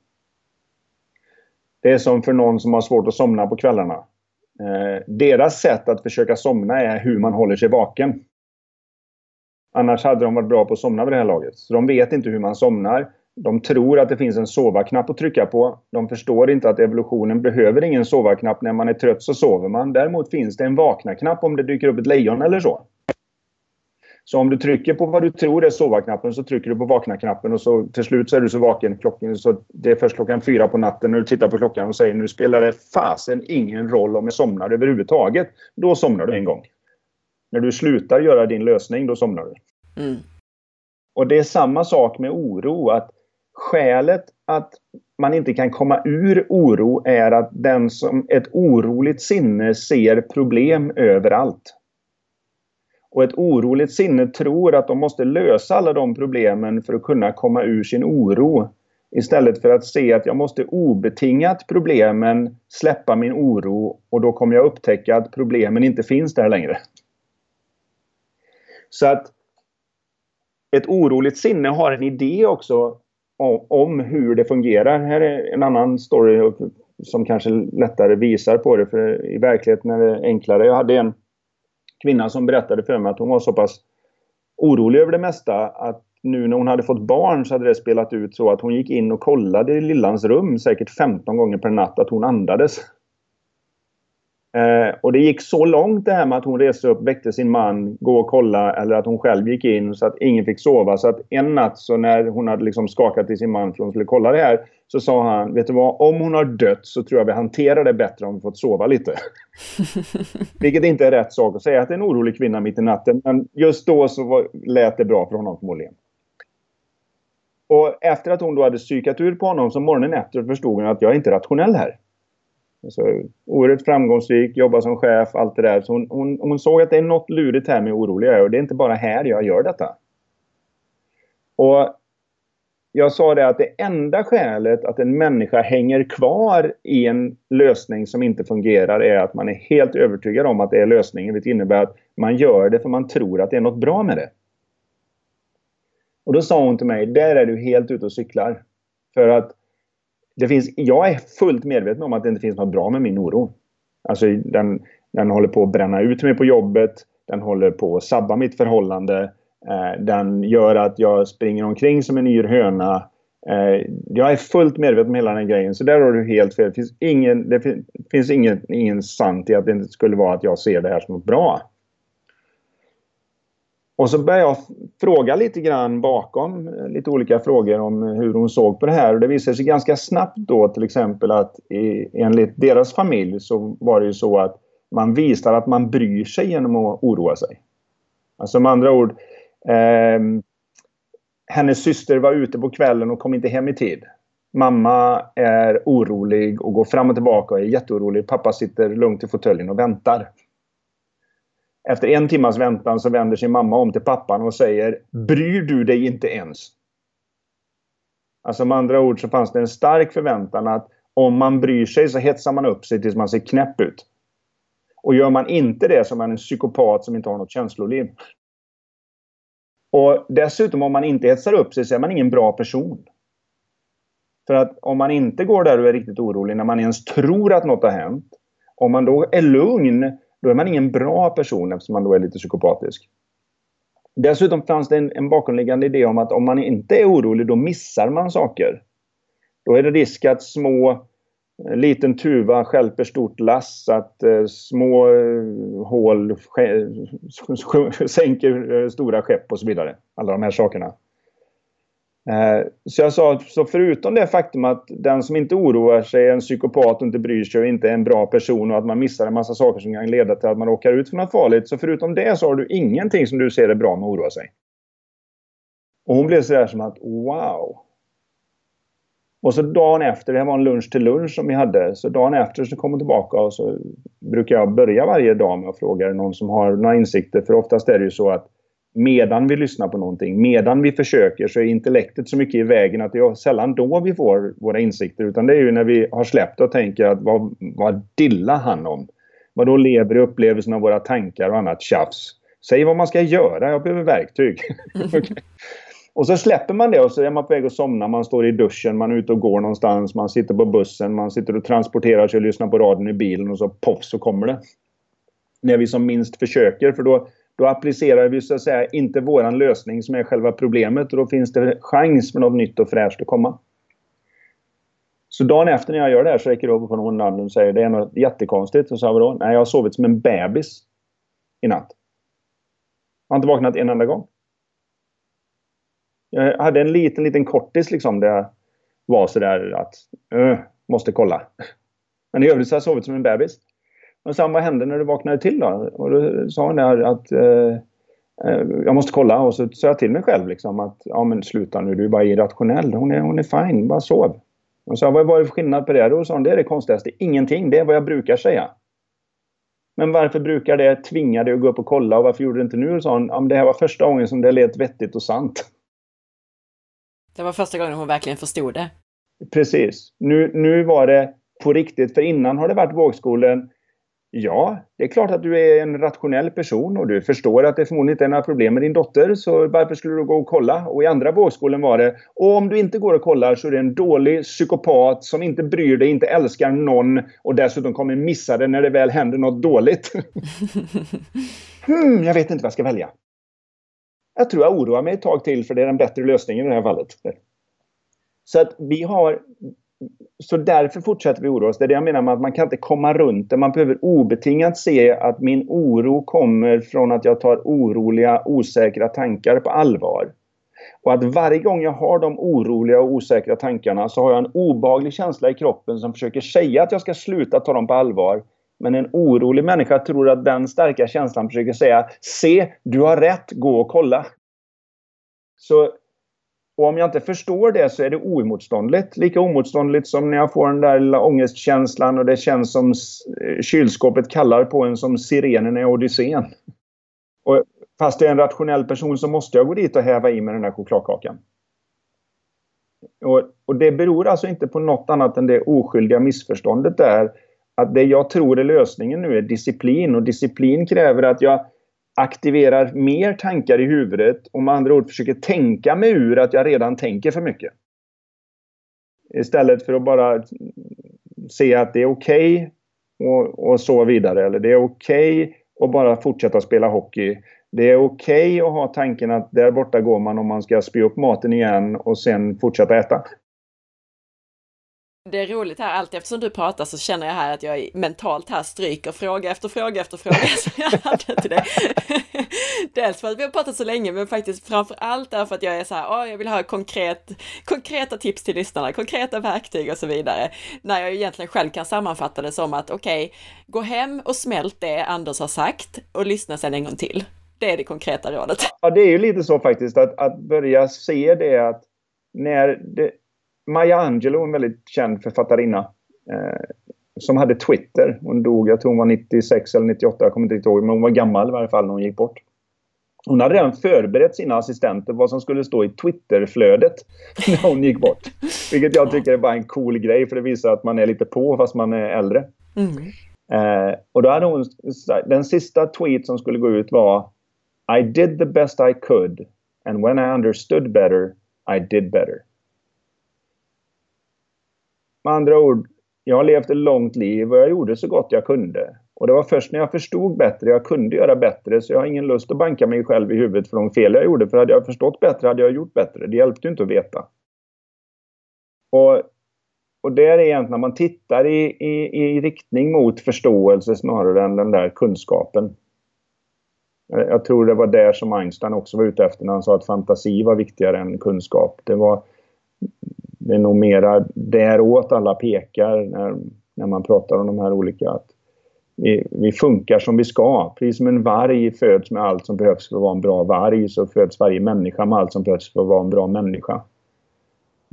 Det är som för någon som har svårt att somna på kvällarna. Eh, deras sätt att försöka somna är hur man håller sig vaken. Annars hade de varit bra på att somna vid det här laget. Så de vet inte hur man somnar. De tror att det finns en sova-knapp att trycka på. De förstår inte att evolutionen behöver ingen sova-knapp. När man är trött så sover man. Däremot finns det en vakna-knapp om det dyker upp ett lejon eller så. Så om du trycker på vad du tror är sova-knappen så trycker du på vakna-knappen och så till slut så är du så vaken. Klockan, så det är först klockan fyra på natten när du tittar på klockan och säger nu spelar det fasen ingen roll om jag somnar överhuvudtaget. Då somnar du en gång. När du slutar göra din lösning, då somnar du. Mm. Och det är samma sak med oro. att Skälet att man inte kan komma ur oro är att den som ett oroligt sinne ser problem överallt. Och ett oroligt sinne tror att de måste lösa alla de problemen för att kunna komma ur sin oro. Istället för att se att jag måste obetingat problemen släppa min oro och då kommer jag upptäcka att problemen inte finns där längre. Så att ett oroligt sinne har en idé också om hur det fungerar. Här är en annan story som kanske lättare visar på det. För i verkligheten är det enklare. Jag hade en kvinna som berättade för mig att hon var så pass orolig över det mesta att nu när hon hade fått barn så hade det spelat ut så att hon gick in och kollade i lillans rum säkert 15 gånger per natt att hon andades. Eh, och det gick så långt det här med att hon reste upp, väckte sin man, gå och kolla eller att hon själv gick in så att ingen fick sova. Så att en natt så när hon hade liksom skakat till sin man för att hon skulle kolla det här så sa han, vet du vad, om hon har dött så tror jag vi hanterar det bättre om vi fått sova lite. Vilket inte är rätt sak att säga till en orolig kvinna mitt i natten. Men just då så var, lät det bra för honom förmodligen. Och efter att hon då hade psykat ur på honom så morgonen efter förstod hon att jag är inte rationell här. Alltså, oerhört framgångsrik, jobbar som chef, allt det där. Så hon, hon, hon såg att det är något lurigt här med orolig och det är inte bara här jag gör detta. Och jag sa det att det enda skälet att en människa hänger kvar i en lösning som inte fungerar är att man är helt övertygad om att det är lösningen. Vilket innebär att man gör det för man tror att det är något bra med det. Och då sa hon till mig, där är du helt ute och cyklar. För att det finns, jag är fullt medveten om att det inte finns något bra med min oro. Alltså den, den håller på att bränna ut mig på jobbet. Den håller på att sabba mitt förhållande. Eh, den gör att jag springer omkring som en yr höna. Eh, jag är fullt medveten om hela den grejen, så där har du helt fel. Det finns ingen, det finns ingen, ingen sant i att det inte skulle vara att jag ser det här som något bra. Och så började jag fråga lite grann bakom eh, lite olika frågor om hur hon såg på det här. Och det visade sig ganska snabbt då till exempel att i, enligt deras familj så var det ju så att man visar att man bryr sig genom att oroa sig. Alltså med andra ord, eh, hennes syster var ute på kvällen och kom inte hem i tid. Mamma är orolig och går fram och tillbaka och är jätteorolig. Pappa sitter lugnt i fåtöljen och väntar. Efter en timmas väntan så vänder sig mamma om till pappan och säger Bryr du dig inte ens? Alltså med andra ord så fanns det en stark förväntan att om man bryr sig så hetsar man upp sig tills man ser knäpp ut. Och gör man inte det så är man en psykopat som inte har något känsloliv. Och dessutom om man inte hetsar upp sig så är man ingen bra person. För att om man inte går där och är riktigt orolig när man ens tror att något har hänt. Om man då är lugn, då är man ingen bra person eftersom man då är lite psykopatisk. Dessutom fanns det en, en bakomliggande idé om att om man inte är orolig, då missar man saker. Då är det risk att små eh, liten tuva skälper stort lass, att eh, små eh, hål sänker eh, stora skepp och så vidare. Alla de här sakerna. Eh, så jag sa, så förutom det faktum att den som inte oroar sig är en psykopat och inte bryr sig och inte är en bra person och att man missar en massa saker som kan leda till att man råkar ut för något farligt. Så förutom det så har du ingenting som du ser är bra med att oroa sig. Och hon blev sådär som att wow, och så dagen efter, det här var en lunch till lunch som vi hade, så dagen efter så kom hon tillbaka och så brukar jag börja varje dag med att fråga någon som har några insikter. För oftast är det ju så att medan vi lyssnar på någonting, medan vi försöker så är intellektet så mycket i vägen att det är sällan då vi får våra insikter. Utan det är ju när vi har släppt och tänker att vad, vad dillar han om? Vad då lever i upplevelsen av våra tankar och annat tjafs? Säg vad man ska göra, jag behöver verktyg. okay. Och så släpper man det och så är man på väg att somna. Man står i duschen, man är ute och går någonstans, man sitter på bussen, man sitter och transporterar sig och lyssnar på radion i bilen och så poff så kommer det. När vi som minst försöker för då, då applicerar vi så att säga inte våran lösning som är själva problemet och då finns det chans för något nytt och fräscht att komma. Så dagen efter när jag gör det här så räcker det upp på någon namn och säger det är något jättekonstigt. Och så sa vadå? Nej, jag har sovit som en bebis i natt. Jag har inte vaknat en enda gång. Jag hade en liten, liten kortis liksom där jag var sådär att uh, måste kolla. Men i övrigt så har jag sovit som en bebis. Och sen vad hände när du vaknade till då? Och då sa hon där att uh, uh, jag måste kolla och så sa jag till mig själv liksom att ja men sluta nu, du är bara irrationell. Hon är, hon är fine, bara sov. Och så vad var det för skillnad på det? Då sa hon, det är det konstigaste. Ingenting, det är vad jag brukar säga. Men varför brukar det tvinga dig att gå upp och kolla och varför gjorde du inte nu? Och sa hon, ja, det här var första gången som det lät vettigt och sant. Det var första gången hon verkligen förstod det. Precis. Nu, nu var det på riktigt, för innan har det varit vågskolen. Ja, det är klart att du är en rationell person och du förstår att det förmodligen inte är några problem med din dotter, så varför skulle du gå och kolla? Och i andra vågskolen var det, och om du inte går och kollar så är du en dålig psykopat som inte bryr dig, inte älskar någon och dessutom kommer missa det när det väl händer något dåligt. hmm, jag vet inte vad jag ska välja. Jag tror jag oroar mig ett tag till för det är den bättre lösningen i det här fallet. Så att vi har så därför fortsätter vi oroa oss. Det är det jag menar med att man kan inte komma runt det. Man behöver obetingat se att min oro kommer från att jag tar oroliga, osäkra tankar på allvar. Och att varje gång jag har de oroliga och osäkra tankarna så har jag en obaglig känsla i kroppen som försöker säga att jag ska sluta ta dem på allvar. Men en orolig människa tror att den starka känslan försöker säga Se, du har rätt, gå och kolla. Så och om jag inte förstår det så är det oemotståndligt. Lika oemotståndligt som när jag får den där lilla ångestkänslan och det känns som eh, kylskåpet kallar på en som sirenen i Odysseen. Och fast jag är en rationell person så måste jag gå dit och häva i mig den där chokladkakan. Och, och det beror alltså inte på något annat än det oskyldiga missförståndet där att det jag tror är lösningen nu är disciplin och disciplin kräver att jag aktiverar mer tankar i huvudet och med andra ord försöker tänka mig ur att jag redan tänker för mycket. Istället för att bara se att det är okej okay och, och så vidare. Eller det är okej okay att bara fortsätta spela hockey. det är okej okay att ha tanken att där borta går man om man ska spy upp maten igen och sen fortsätta äta. Det är roligt här, allt eftersom du pratar så känner jag här att jag mentalt här stryker fråga efter fråga efter fråga som jag hade till dig. Dels för att vi har pratat så länge, men faktiskt framför allt därför att jag är så här, oh, jag vill ha konkret, konkreta tips till lyssnarna, konkreta verktyg och så vidare. När jag egentligen själv kan sammanfatta det som att okej, okay, gå hem och smält det Anders har sagt och lyssna sen en gång till. Det är det konkreta rådet. Ja, det är ju lite så faktiskt att, att börja se det att när det, Maya Angelou, en väldigt känd författarinna, eh, som hade Twitter. Hon dog, jag tror hon var 96 eller 98, jag kommer inte riktigt ihåg, men hon var gammal i varje fall när hon gick bort. Hon hade redan förberett sina assistenter vad som skulle stå i Twitterflödet när hon gick bort. Vilket jag tycker är bara en cool grej för det visar att man är lite på fast man är äldre. Mm. Eh, och då hade hon, den sista tweet som skulle gå ut var I did the best I could and when I understood better I did better. Med andra ord, jag har levt ett långt liv och jag gjorde så gott jag kunde. Och det var först när jag förstod bättre, jag kunde göra bättre, så jag har ingen lust att banka mig själv i huvudet för de fel jag gjorde. För hade jag förstått bättre hade jag gjort bättre. Det hjälpte ju inte att veta. Och, och det är egentligen när man tittar i, i, i riktning mot förståelse snarare än den där kunskapen. Jag tror det var där som Einstein också var ute efter när han sa att fantasi var viktigare än kunskap. Det var det är nog mera däråt alla pekar när, när man pratar om de här olika. Att vi, vi funkar som vi ska. Precis som en varg föds med allt som behövs för att vara en bra varg så föds varje människa med allt som behövs för att vara en bra människa.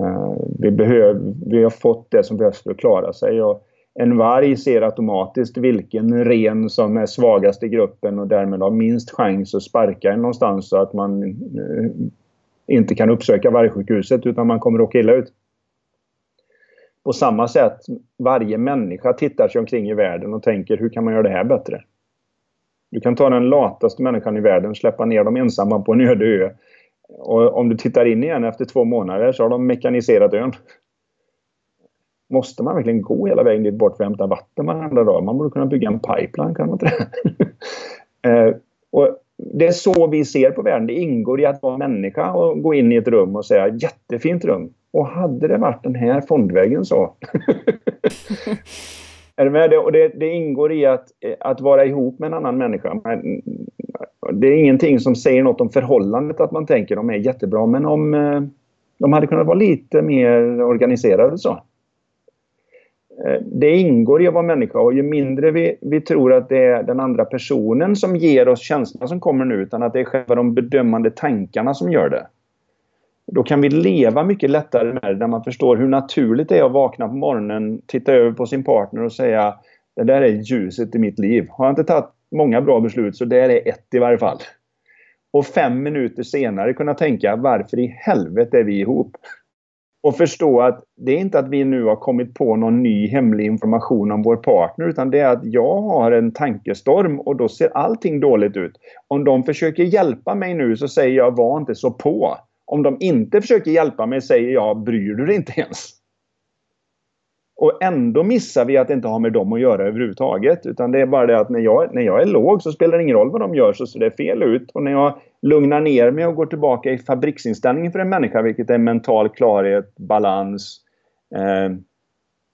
Uh, vi, behöv, vi har fått det som behövs för att klara sig. Och en varg ser automatiskt vilken ren som är svagast i gruppen och därmed har minst chans att sparka en någonstans så att man uh, inte kan uppsöka vargsjukhuset utan man kommer att åka illa ut. På samma sätt, varje människa tittar sig omkring i världen och tänker hur kan man göra det här bättre? Du kan ta den lataste människan i världen, släppa ner dem ensamma på en öde ö. Och om du tittar in igen efter två månader så har de mekaniserat ön. Måste man verkligen gå hela vägen dit bort för att hämta vatten varenda dag? Man borde kunna bygga en pipeline, kan man inte det? eh, och det är så vi ser på världen. Det ingår i att vara människa och gå in i ett rum och säga jättefint rum. Och hade det varit den här fondväggen så. är du med? Det, och det, det, ingår i att, att vara ihop med en annan människa. Men, det är ingenting som säger något om förhållandet att man tänker de är jättebra. Men om eh, de hade kunnat vara lite mer organiserade så. Eh, det ingår i att vara människa och ju mindre vi, vi tror att det är den andra personen som ger oss känslorna som kommer nu utan att det är själva de bedömande tankarna som gör det. Då kan vi leva mycket lättare med det när man förstår hur naturligt det är att vakna på morgonen, titta över på sin partner och säga det där är ljuset i mitt liv. Har jag inte tagit många bra beslut så det är ett i varje fall. Och fem minuter senare kunna tänka varför i helvete är vi ihop? Och förstå att det är inte att vi nu har kommit på någon ny hemlig information om vår partner utan det är att jag har en tankestorm och då ser allting dåligt ut. Om de försöker hjälpa mig nu så säger jag var inte så på. Om de inte försöker hjälpa mig säger jag bryr du dig inte ens? Och ändå missar vi att det inte har med dem att göra överhuvudtaget. Utan det är bara det att när jag, när jag är låg så spelar det ingen roll vad de gör så ser det fel ut. Och när jag lugnar ner mig och går tillbaka i fabriksinställningen för en människa, vilket är mental klarhet, balans, eh,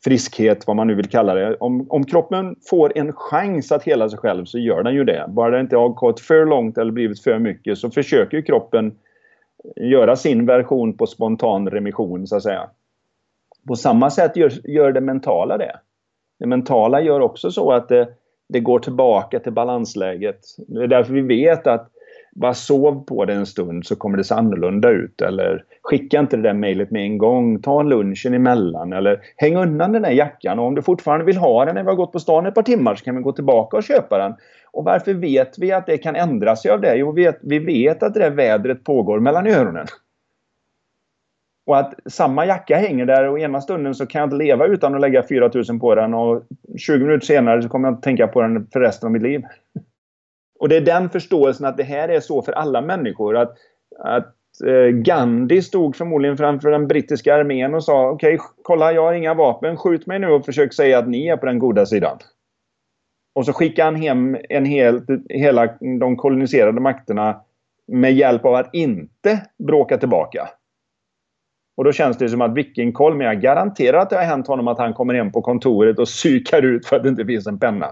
friskhet, vad man nu vill kalla det. Om, om kroppen får en chans att hela sig själv så gör den ju det. Bara det inte har gått för långt eller blivit för mycket så försöker kroppen göra sin version på spontan remission så att säga. På samma sätt gör, gör det mentala det. Det mentala gör också så att det, det går tillbaka till balansläget. Det är därför vi vet att bara sov på det en stund så kommer det se annorlunda ut. Eller skicka inte det där mejlet med en gång. Ta lunchen emellan. Eller häng undan den där jackan. Och om du fortfarande vill ha den när vi har gått på stan ett par timmar så kan vi gå tillbaka och köpa den. Och varför vet vi att det kan ändra sig av det? Jo, vi vet, vi vet att det där vädret pågår mellan öronen. Och att samma jacka hänger där och ena stunden så kan jag inte leva utan att lägga 4000 på den och 20 minuter senare så kommer jag att tänka på den för resten av mitt liv. Och det är den förståelsen att det här är så för alla människor. Att, att eh, Gandhi stod förmodligen framför den brittiska armén och sa okej, okay, kolla jag har inga vapen, skjut mig nu och försök säga att ni är på den goda sidan. Och så skickade han hem en hel, hela de koloniserade makterna med hjälp av att inte bråka tillbaka. Och då känns det som att vilken koll, men jag garanterar att det har hänt honom att han kommer hem på kontoret och psykar ut för att det inte finns en penna.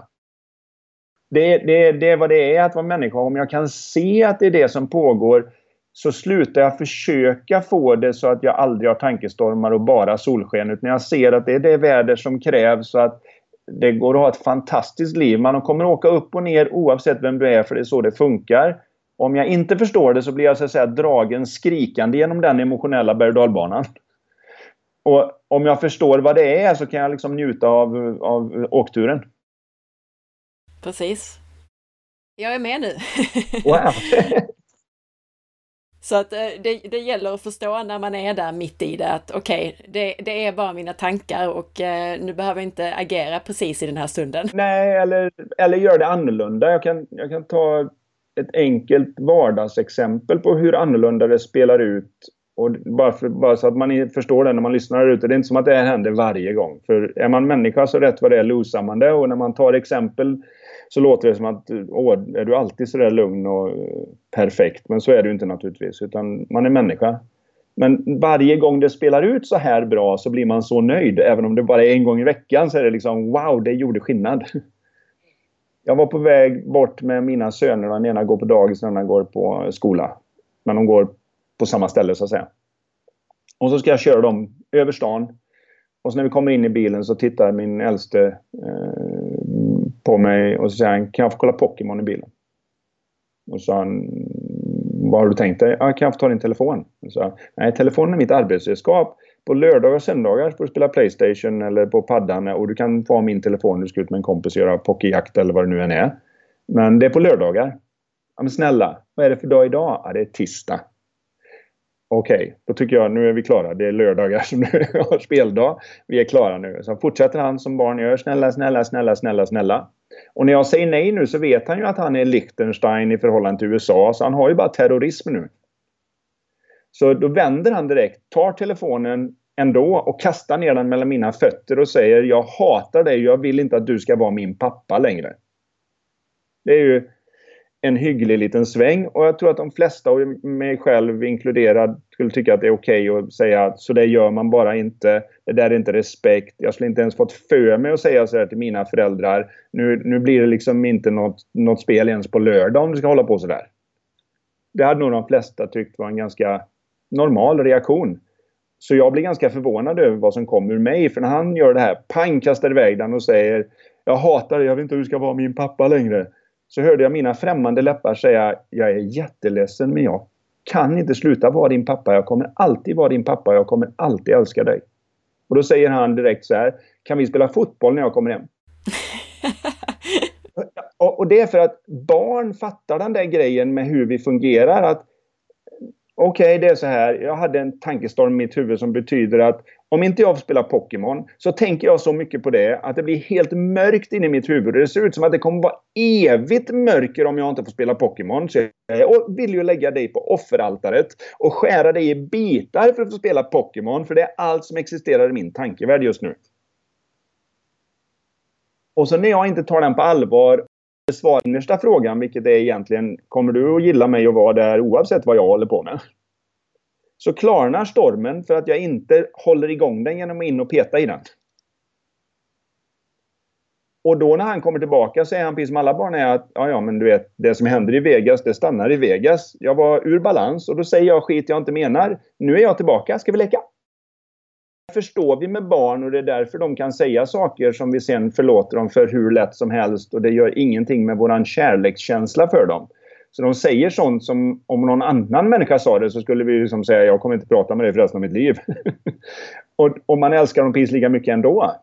Det, det, det är vad det är att vara människa. Om jag kan se att det är det som pågår så slutar jag försöka få det så att jag aldrig har tankestormar och bara solsken. Utan jag ser att det är det väder som krävs så att det går att ha ett fantastiskt liv. Man kommer åka upp och ner oavsett vem du är för det är så det funkar. Om jag inte förstår det så blir jag så att säga dragen skrikande genom den emotionella berg och Och om jag förstår vad det är så kan jag liksom njuta av, av åkturen. Precis. Jag är med nu. wow! Så att eh, det, det gäller att förstå när man är där mitt i det att okej, okay, det, det, är bara mina tankar och eh, nu behöver jag inte agera precis i den här stunden. Nej, eller, eller gör det annorlunda. Jag kan, jag kan ta ett enkelt vardagsexempel på hur annorlunda det spelar ut. Och bara, för, bara så att man förstår det när man lyssnar där ute. Det är inte som att det här händer varje gång. För är man människa så rätt vad det är losar man det. Och när man tar exempel så låter det som att åh, är du alltid så där lugn och eh, perfekt? Men så är det ju inte naturligtvis. Utan man är människa. Men varje gång det spelar ut så här bra så blir man så nöjd. Även om det bara är en gång i veckan så är det liksom wow, det gjorde skillnad. Jag var på väg bort med mina söner. Den ena går på dagis, den andra går på skola. Men de går på samma ställe så att säga. Och så ska jag köra dem över stan. Och så när vi kommer in i bilen så tittar min äldste eh, på mig och så säger han, kan jag få kolla Pokémon i bilen? Och så sa han, vad har du tänkt dig? Ja, kan jag få ta din telefon? Och så, Nej, telefonen är mitt arbetsredskap. På lördagar och söndagar får du spela Playstation eller på paddan och du kan få min telefon när du ska ut med en kompis och göra pokéjakt eller vad det nu än är. Men det är på lördagar. Ja, men snälla, vad är det för dag idag? Ja, det är tisdag. Okej, okay, då tycker jag nu är vi klara. Det är lördagar som nu har speldag. Vi är klara nu. Så fortsätter han som barn gör. Snälla, snälla, snälla, snälla, snälla. Och när jag säger nej nu så vet han ju att han är Liechtenstein i förhållande till USA. Så han har ju bara terrorism nu. Så då vänder han direkt, tar telefonen ändå och kastar ner den mellan mina fötter och säger jag hatar dig, jag vill inte att du ska vara min pappa längre. Det är ju en hygglig liten sväng och jag tror att de flesta, och mig själv inkluderad, skulle tycka att det är okej okay att säga att så det gör man bara inte. Det där är inte respekt. Jag skulle inte ens fått för mig att säga så här till mina föräldrar. Nu, nu blir det liksom inte något, något spel ens på lördag om du ska hålla på så där. Det hade nog de flesta tyckt var en ganska normal reaktion. Så jag blir ganska förvånad över vad som kommer ur mig. För när han gör det här, pang kastar iväg den och säger Jag hatar dig, jag vill inte att du ska vara min pappa längre så hörde jag mina främmande läppar säga Jag är jätteledsen men jag kan inte sluta vara din pappa. Jag kommer alltid vara din pappa. Jag kommer alltid älska dig. Och då säger han direkt så här Kan vi spela fotboll när jag kommer hem? och det är för att barn fattar den där grejen med hur vi fungerar. Att Okej, okay, det är så här. Jag hade en tankestorm i mitt huvud som betyder att om inte jag får spela Pokémon så tänker jag så mycket på det att det blir helt mörkt inne i mitt huvud. Det ser ut som att det kommer vara evigt mörker om jag inte får spela Pokémon. Så jag vill ju lägga dig på offeraltaret och skära dig i bitar för att få spela Pokémon. För det är allt som existerar i min tankevärld just nu. Och så när jag inte tar den på allvar besvara innersta frågan, vilket är egentligen kommer du att gilla mig och vara där oavsett vad jag håller på med? Så klarnar stormen för att jag inte håller igång den genom att in och peta i den. Och då när han kommer tillbaka så är han precis som alla barn är att ja, ja, men du vet, det som händer i Vegas, det stannar i Vegas. Jag var ur balans och då säger jag skit jag inte menar. Nu är jag tillbaka, ska vi leka? Förstår vi med barn och det är därför de kan säga saker som vi sen förlåter dem för hur lätt som helst och det gör ingenting med våran kärlekskänsla för dem. Så de säger sånt som om någon annan människa sa det så skulle vi liksom säga jag kommer inte prata med dig för resten av mitt liv. och, och man älskar dem precis lika mycket ändå.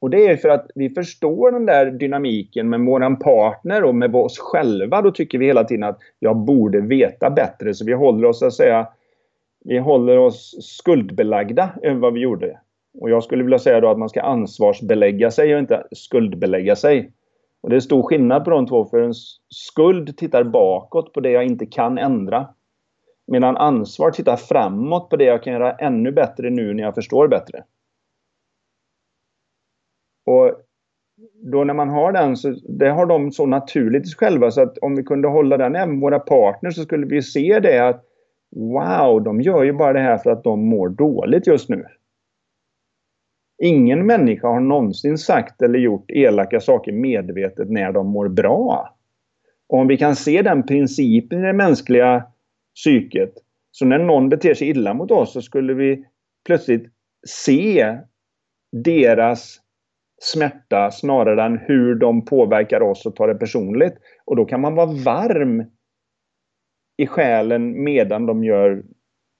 Och det är för att vi förstår den där dynamiken med våran partner och med oss själva. Då tycker vi hela tiden att jag borde veta bättre. Så vi håller oss så att säga vi håller oss skuldbelagda över vad vi gjorde. Och jag skulle vilja säga då att man ska ansvarsbelägga sig och inte skuldbelägga sig. Och det är stor skillnad på de två, för en skuld tittar bakåt på det jag inte kan ändra. Medan ansvar tittar framåt på det jag kan göra ännu bättre nu när jag förstår bättre. Och då när man har den så det har de så naturligt själva så att om vi kunde hålla den även våra partners så skulle vi se det att Wow, de gör ju bara det här för att de mår dåligt just nu. Ingen människa har någonsin sagt eller gjort elaka saker medvetet när de mår bra. Och om vi kan se den principen i det mänskliga psyket, så när någon beter sig illa mot oss så skulle vi plötsligt se deras smärta snarare än hur de påverkar oss och tar det personligt. Och då kan man vara varm i själen medan de gör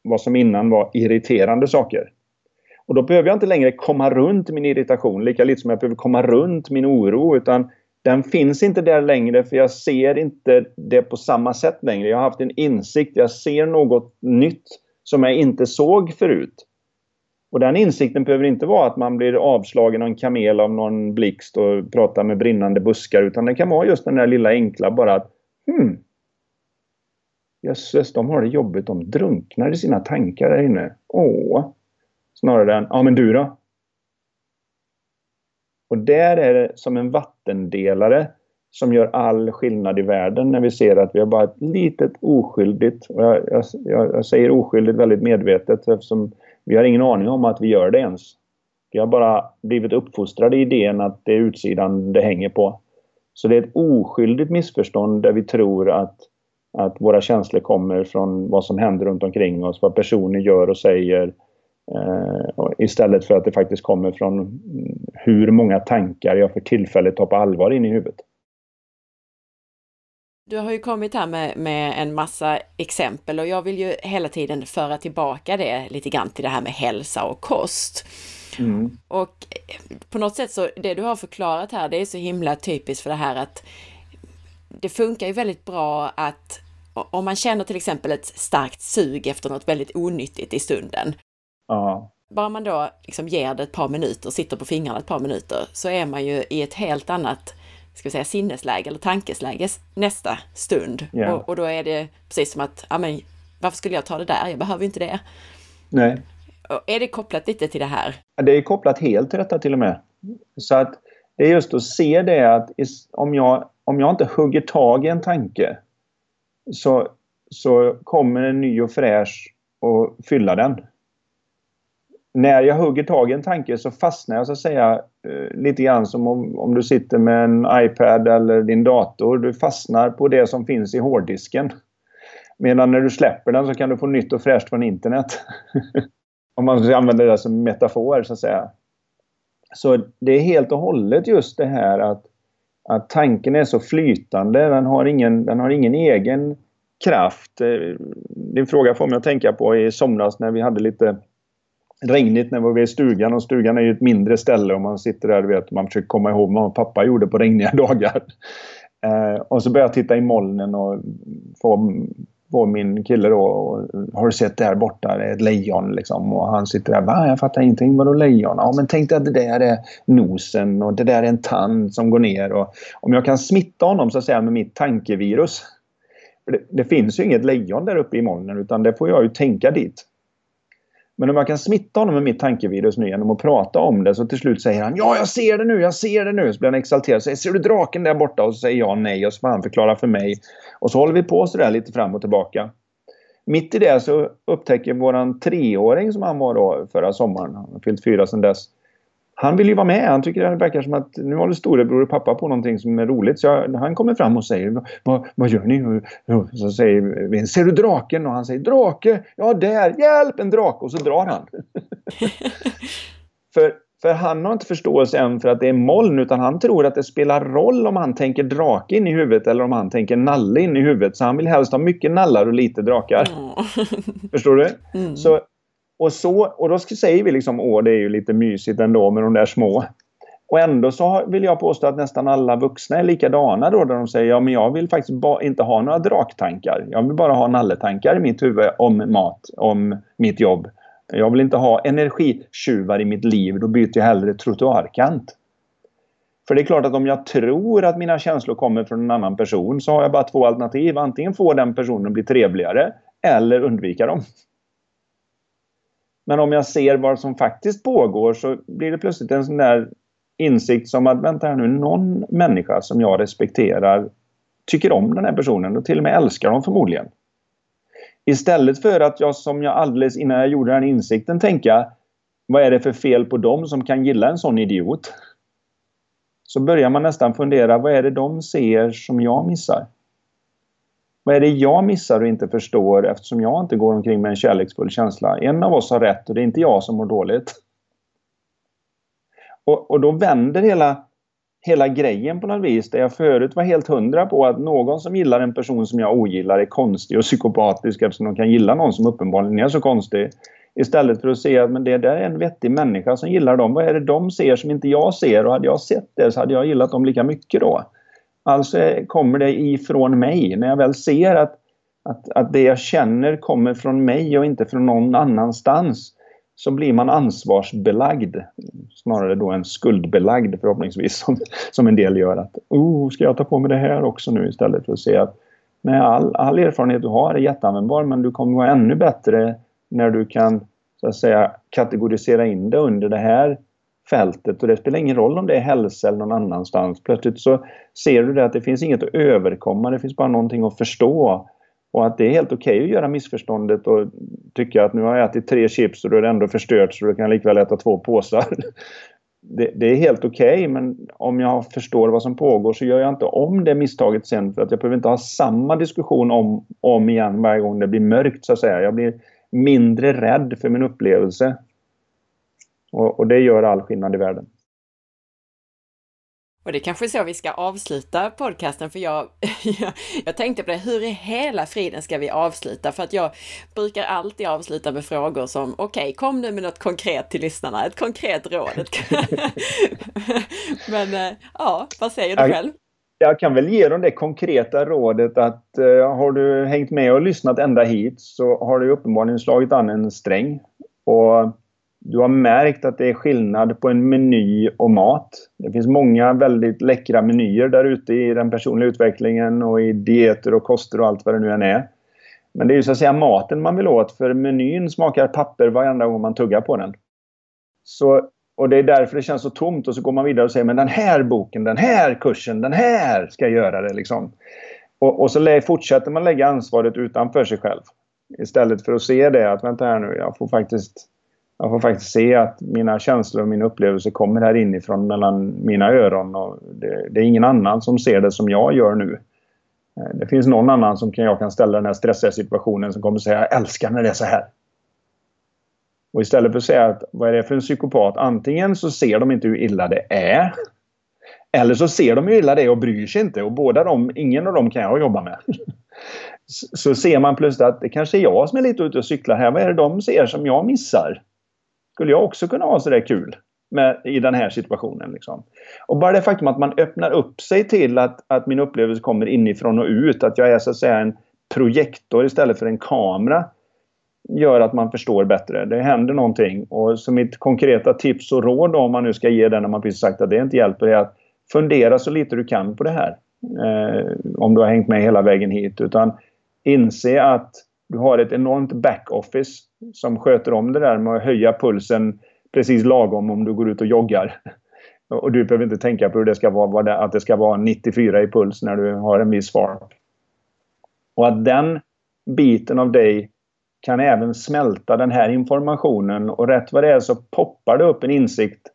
vad som innan var irriterande saker. Och då behöver jag inte längre komma runt min irritation, lika lite som jag behöver komma runt min oro, utan den finns inte där längre för jag ser inte det på samma sätt längre. Jag har haft en insikt, jag ser något nytt som jag inte såg förut. Och den insikten behöver inte vara att man blir avslagen av en kamel av någon blixt och pratar med brinnande buskar, utan det kan vara just den där lilla enkla bara att hmm, Jösses, de har det jobbigt. De drunknar i sina tankar där inne. Åh! Snarare än, ja men du då? Och där är det som en vattendelare som gör all skillnad i världen när vi ser att vi har bara ett litet oskyldigt, och jag, jag, jag säger oskyldigt väldigt medvetet eftersom vi har ingen aning om att vi gör det ens. Vi har bara blivit uppfostrade i idén att det är utsidan det hänger på. Så det är ett oskyldigt missförstånd där vi tror att att våra känslor kommer från vad som händer runt omkring oss, vad personer gör och säger. Eh, istället för att det faktiskt kommer från hur många tankar jag för tillfället tar på allvar in i huvudet. Du har ju kommit här med, med en massa exempel och jag vill ju hela tiden föra tillbaka det lite grann till det här med hälsa och kost. Mm. Och på något sätt så, det du har förklarat här, det är så himla typiskt för det här att det funkar ju väldigt bra att om man känner till exempel ett starkt sug efter något väldigt onyttigt i stunden. Ja. Bara man då liksom ger det ett par minuter, sitter på fingrarna ett par minuter, så är man ju i ett helt annat ska vi säga, sinnesläge eller tankesläge nästa stund. Yeah. Och, och, då är det precis som att, ja men varför skulle jag ta det där? Jag behöver inte det. Nej. Och är det kopplat lite till det här? Det är kopplat helt till detta till och med. Så att det är just att se det att om jag, om jag inte hugger tag i en tanke så, så kommer en ny och fräsch och fylla den. När jag hugger tag i en tanke så fastnar jag så att säga eh, lite grann som om, om du sitter med en iPad eller din dator. Du fastnar på det som finns i hårddisken. Medan när du släpper den så kan du få nytt och fräscht från internet. om man använder använda det som metafor så att säga. Så det är helt och hållet just det här att att tanken är så flytande. Den har ingen, den har ingen egen kraft. Eh, din fråga får mig att tänka på i somras när vi hade lite regnigt när vi var i stugan och stugan är ju ett mindre ställe och man sitter där vet, man försöker komma ihåg vad pappa gjorde på regniga dagar. Eh, och så börjar jag titta i molnen och få på min kille då. Och, har du sett där borta? Det är ett lejon liksom. Och han sitter där. Va? Jag fattar ingenting. Vadå lejon? Ja men tänk dig att det där är nosen och det där är en tand som går ner. Och om jag kan smitta honom så att säga med mitt tankevirus. Det, det finns ju inget lejon där uppe i molnen utan det får jag ju tänka dit. Men om jag kan smitta honom med mitt tankevirus nu genom att prata om det så till slut säger han Ja, jag ser det nu, jag ser det nu. Så blir han exalterad och säger Ser du draken där borta? Och så säger jag nej och så får han förklara för mig. Och så håller vi på sådär lite fram och tillbaka. Mitt i det så upptäcker våran treåring som han var då förra sommaren, han har fyllt fyra sedan dess. Han vill ju vara med. Han tycker det verkar som att nu håller storebror och pappa på någonting som är roligt. Så jag, han kommer fram och säger vad, vad gör ni? Så säger vi, ser du draken? Och han säger drake! Ja, där! Hjälp! En drake! Och så drar han. för för han har inte förståelse än för att det är moln utan han tror att det spelar roll om han tänker drake in i huvudet eller om han tänker nalle in i huvudet. Så han vill helst ha mycket nallar och lite drakar. Mm. Förstår du? Mm. Så, och, så, och då säger vi liksom åh det är ju lite mysigt ändå med de där små. Och ändå så vill jag påstå att nästan alla vuxna är likadana då där de säger ja men jag vill faktiskt inte ha några draktankar. Jag vill bara ha nalletankar i mitt huvud om mat, om mitt jobb. Jag vill inte ha energitjuvar i mitt liv, då byter jag hellre trottoarkant. För det är klart att om jag tror att mina känslor kommer från en annan person så har jag bara två alternativ. Antingen får den personen bli trevligare eller undvika dem. Men om jag ser vad som faktiskt pågår så blir det plötsligt en sån där insikt som att vänta här nu, någon människa som jag respekterar tycker om den här personen och till och med älskar dem förmodligen. Istället för att jag som jag alldeles innan jag gjorde den insikten tänka vad är det för fel på dem som kan gilla en sån idiot? Så börjar man nästan fundera, vad är det de ser som jag missar? Vad är det jag missar och inte förstår eftersom jag inte går omkring med en kärleksfull känsla? En av oss har rätt och det är inte jag som mår dåligt. Och, och då vänder hela, hela grejen på något vis. Där jag förut var helt hundra på att någon som gillar en person som jag ogillar är konstig och psykopatisk eftersom de kan gilla någon som uppenbarligen är så konstig. Istället för att se att men det där är en vettig människa som gillar dem. Vad är det de ser som inte jag ser? Och hade jag sett det så hade jag gillat dem lika mycket då. Alltså kommer det ifrån mig. När jag väl ser att, att, att det jag känner kommer från mig och inte från någon annanstans så blir man ansvarsbelagd. Snarare då än skuldbelagd förhoppningsvis som, som en del gör. att oh, Ska jag ta på mig det här också nu istället för att se att nej, all, all erfarenhet du har är jätteanvändbar men du kommer vara ännu bättre när du kan så att säga kategorisera in det under det här fältet och det spelar ingen roll om det är hälsa eller någon annanstans. Plötsligt så ser du det att det finns inget att överkomma, det finns bara någonting att förstå. Och att det är helt okej okay att göra missförståndet och tycka att nu har jag ätit tre chips och då är det ändå förstört så du kan likväl äta två påsar. Det, det är helt okej okay, men om jag förstår vad som pågår så gör jag inte om det misstaget sen för att jag behöver inte ha samma diskussion om, om igen varje gång det blir mörkt så att säga. Jag blir mindre rädd för min upplevelse. Och, och det gör all skillnad i världen. Och det är kanske är så vi ska avsluta podcasten, för jag, jag, jag, tänkte på det, hur i hela friden ska vi avsluta? För att jag brukar alltid avsluta med frågor som, okej, okay, kom nu med något konkret till lyssnarna, ett konkret råd. Men eh, ja, vad säger du själv? Jag kan väl ge dem det konkreta rådet att eh, har du hängt med och lyssnat ända hit så har du uppenbarligen slagit an en sträng. Och du har märkt att det är skillnad på en meny och mat. Det finns många väldigt läckra menyer där ute i den personliga utvecklingen och i dieter och koster och allt vad det nu än är. Men det är ju så att säga maten man vill åt för menyn smakar papper varenda gång man tuggar på den. Så, och det är därför det känns så tomt och så går man vidare och säger men den här boken, den här kursen, den här ska göra det liksom. Och, och så fortsätter man lägga ansvaret utanför sig själv. Istället för att se det att vänta här nu, jag får faktiskt jag får faktiskt se att mina känslor och mina upplevelser kommer här inifrån mellan mina öron. Och det, det, är ingen annan som ser det som jag gör nu. Eh, det finns någon annan som kan, jag kan ställa den här stressiga situationen som kommer säga jag älskar när det är så här. Och istället för att säga att vad är det för en psykopat? Antingen så ser de inte hur illa det är. Eller så ser de hur illa det är och bryr sig inte. Och båda de, ingen av dem kan jag jobba med. Så ser man plötsligt att det kanske är jag som är lite ute och cyklar här. Vad är det de ser som jag missar? Skulle jag också kunna ha sådär kul med, i den här situationen. Liksom. Och bara det faktum att man öppnar upp sig till att, att min upplevelse kommer inifrån och ut, att jag är så att säga en projektor istället för en kamera gör att man förstår bättre. Det händer någonting. Och så mitt konkreta tips och råd om man nu ska ge den när man precis sagt att det inte hjälper är att fundera så lite du kan på det här. Eh, om du har hängt med hela vägen hit. Utan inse att du har ett enormt backoffice som sköter om det där med att höja pulsen precis lagom om du går ut och joggar. Och du behöver inte tänka på hur det ska vara, att det ska vara 94 i puls när du har en viss fart. Och att den biten av dig kan även smälta den här informationen och rätt vad det är så poppar det upp en insikt.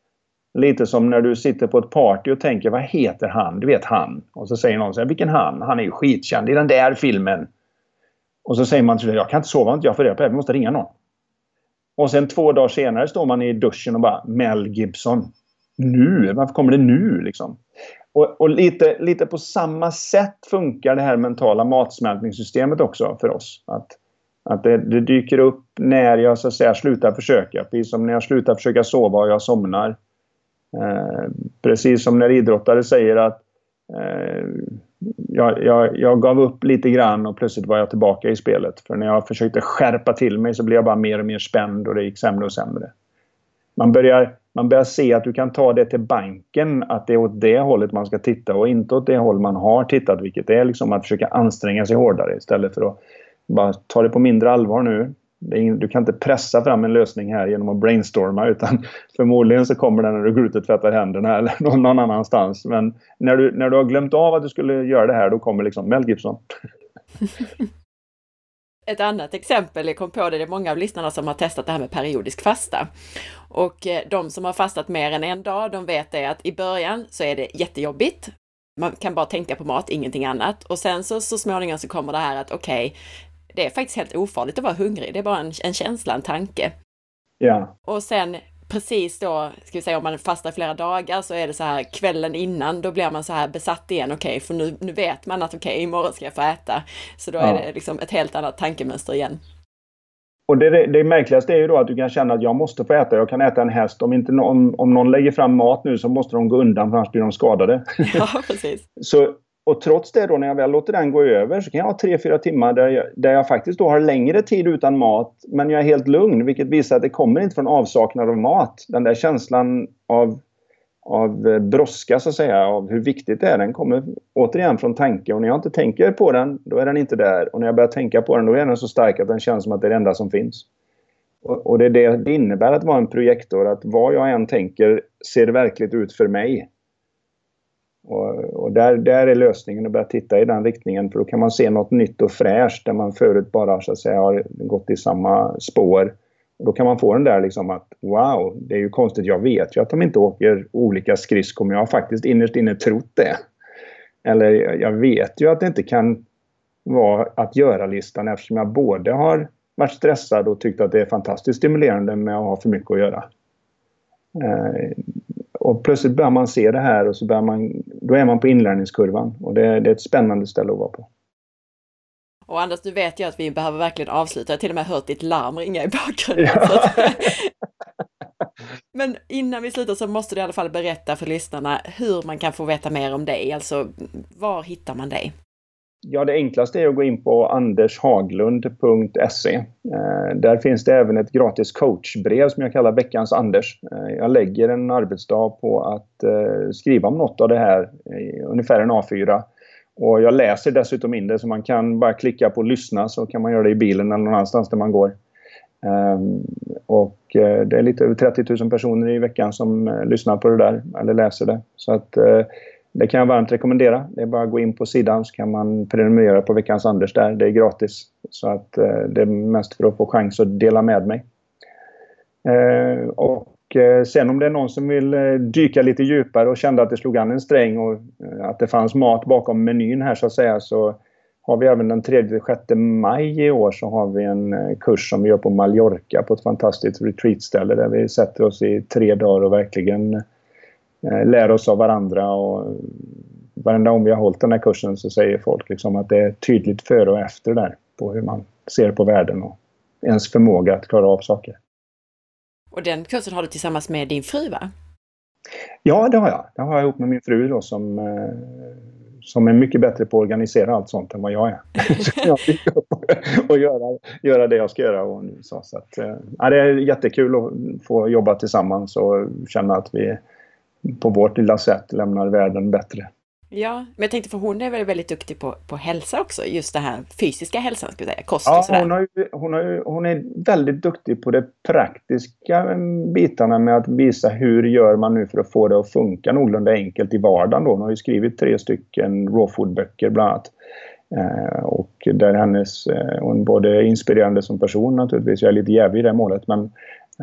Lite som när du sitter på ett party och tänker vad heter han? Du vet han. Och så säger någon så här, vilken han? Han är ju skitkänd i den där filmen. Och så säger man till jag kan inte sova om inte jag får reda på det, vi måste ringa någon. Och sen två dagar senare står man i duschen och bara Mel Gibson. Nu? Varför kommer det nu liksom? Och, och, lite, lite på samma sätt funkar det här mentala matsmältningssystemet också för oss. Att, att det, det, dyker upp när jag så att säga slutar försöka. Precis som när jag slutar försöka sova och jag somnar. Eh, precis som när idrottare säger att eh, jag, jag, jag, gav upp lite grann och plötsligt var jag tillbaka i spelet. För när jag försökte skärpa till mig så blev jag bara mer och mer spänd och det gick sämre och sämre. Man börjar, man börjar se att du kan ta det till banken, att det är åt det hållet man ska titta och inte åt det håll man har tittat, vilket är liksom att försöka anstränga sig hårdare istället för att bara ta det på mindre allvar nu du kan inte pressa fram en lösning här genom att brainstorma utan förmodligen så kommer den när du går ut och tvättar händerna eller någon, annanstans. Men när du, när du har glömt av att du skulle göra det här då kommer liksom Mel Gibson. Ett annat exempel, jag kom på det, det är många av lyssnarna som har testat det här med periodisk fasta. Och eh, de som har fastat mer än en dag, de vet det att i början så är det jättejobbigt. Man kan bara tänka på mat, ingenting annat. Och sen så, så småningom så kommer det här att okej, okay, det är faktiskt helt ofarligt att vara hungrig. Det är bara en, en känsla, en tanke. Ja. Och sen precis då, ska vi säga om man fastar flera dagar så är det så här kvällen innan, då blir man så här besatt igen, okej, okay, för nu, nu vet man att okej, okay, imorgon ska jag få äta. Så då ja. är det liksom ett helt annat tankemönster igen. Och det, det, märkligaste är ju då att du kan känna att jag måste få äta, jag kan äta en häst. Om, inte någon, om någon lägger fram mat nu så måste de gå undan för annars blir de skadade. Ja, precis. så och trots det då när jag väl låter den gå över så kan jag ha 3-4 timmar där jag, där jag faktiskt då har längre tid utan mat men jag är helt lugn vilket visar att det kommer inte från avsaknad av mat. Den där känslan av, av eh, brådska så att säga, av hur viktigt det är, den kommer återigen från tanke och när jag inte tänker på den då är den inte där och när jag börjar tänka på den då är den så stark att den känns som att det är det enda som finns. Och, och det är det det innebär att vara en projektor, att vad jag än tänker ser verkligt ut för mig. Och, och, där, där är lösningen att börja titta i den riktningen för då kan man se något nytt och fräscht där man förut bara så att säga har gått i samma spår. Och då kan man få den där liksom att wow, det är ju konstigt, jag vet ju att de inte åker olika skridskor men jag har faktiskt innerst inne trott det. Eller jag vet ju att det inte kan vara att göra-listan eftersom jag både har varit stressad och tyckt att det är fantastiskt stimulerande med att ha för mycket att göra. Eh, och plötsligt börjar man se det här och så börjar man, då är man på inlärningskurvan och det, det är ett spännande ställe att vara på. Och Anders, du vet ju att vi behöver verkligen avsluta. Jag har till och med hört ditt larm ringa i bakgrunden. Ja. Men innan vi slutar så måste du i alla fall berätta för lyssnarna hur man kan få veta mer om dig. Alltså, var hittar man dig? Ja, det enklaste är att gå in på andershaglund.se. Eh, där finns det även ett gratis coachbrev som jag kallar veckans Anders. Eh, jag lägger en arbetsdag på att eh, skriva om något av det här, ungefär en A4. Och jag läser dessutom in det så man kan bara klicka på lyssna så kan man göra det i bilen eller någon annanstans där man går. Ehm, och det är lite över 30 000 personer i veckan som lyssnar på det där eller läser det. Så att det kan jag varmt rekommendera. Det är bara att gå in på sidan så kan man prenumerera på Veckans Anders där. Det är gratis. Så att eh, det är mest för att få chans att dela med mig. Eh, och eh, sen om det är någon som vill eh, dyka lite djupare och kände att det slog an en sträng och eh, att det fanns mat bakom menyn här så att säga så har vi även den 3-6 maj i år så har vi en kurs som vi gör på Mallorca på ett fantastiskt retreatställe där vi sätter oss i tre dagar och verkligen Eh, lär oss av varandra och varenda gång vi har hållit den här kursen så säger folk liksom att det är tydligt före och efter där på hur man ser på världen och ens förmåga att klara av saker. Och den kursen har du tillsammans med din fru va? Ja, det har jag. Det har jag ihop med min fru då som, eh, som är mycket bättre på att organisera allt sånt än vad jag är. så jag fick upp och göra, göra det jag ska göra. Och så, så att, eh, ja, det är jättekul att få jobba tillsammans och känna att vi på vårt lilla sätt lämnar världen bättre. Ja, men jag tänkte för hon är väl väldigt duktig på, på hälsa också, just det här fysiska hälsan, ska vi säga, kost och sådär. Hon, har ju, hon, har hon är väldigt duktig på de praktiska bitarna med att visa hur gör man nu för att få det att funka någorlunda enkelt i vardagen. Då. Hon har ju skrivit tre stycken raw food-böcker bland annat. Eh, och där hennes, eh, hon både inspirerande som person naturligtvis, jag är lite jävig i det målet, men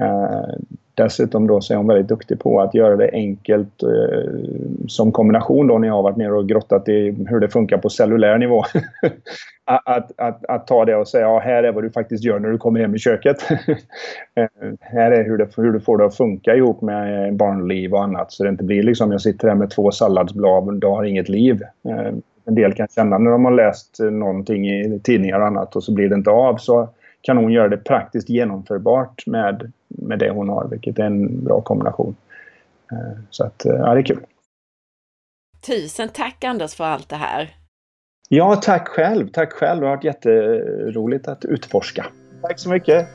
Eh, dessutom då så är hon väldigt duktig på att göra det enkelt eh, som kombination då när jag har varit nere och grottat i hur det funkar på cellulär nivå. att, att, att, ta det och säga ja, här är vad du faktiskt gör när du kommer hem i köket. eh, här är hur, det, hur du får det att funka ihop med barnliv och annat så det inte blir liksom jag sitter här med två salladsblad och du har inget liv. Eh, en del kan känna när de har läst någonting i tidningar och annat och så blir det inte av så kan hon göra det praktiskt genomförbart med, med det hon har, vilket är en bra kombination. Eh, så att, eh, ja, det är kul. Tusen tack Anders för allt det här! Ja, tack själv! Tack själv! Det har varit jätteroligt att utforska. Tack så mycket!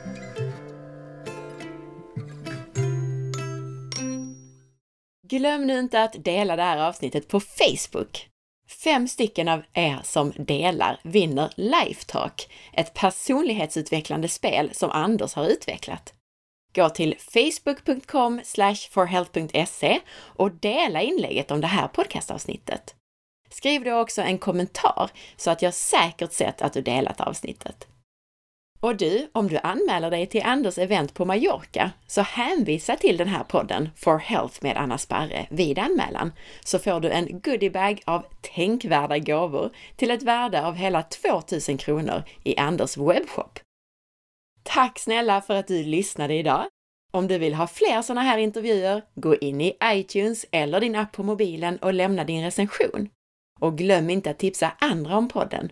Glöm nu inte att dela det här avsnittet på Facebook. Fem stycken av er som delar vinner Lifetalk, ett personlighetsutvecklande spel som Anders har utvecklat. Gå till facebook.com forhealth.se och dela inlägget om det här podcastavsnittet. Skriv då också en kommentar så att jag säkert sett att du delat avsnittet. Och du, om du anmäler dig till Anders event på Mallorca, så hänvisa till den här podden For Health med Anna Sparre vid anmälan, så får du en goodiebag av tänkvärda gåvor till ett värde av hela 2000 kronor i Anders webbshop. Tack snälla för att du lyssnade idag! Om du vill ha fler sådana här intervjuer, gå in i iTunes eller din app på mobilen och lämna din recension. Och glöm inte att tipsa andra om podden.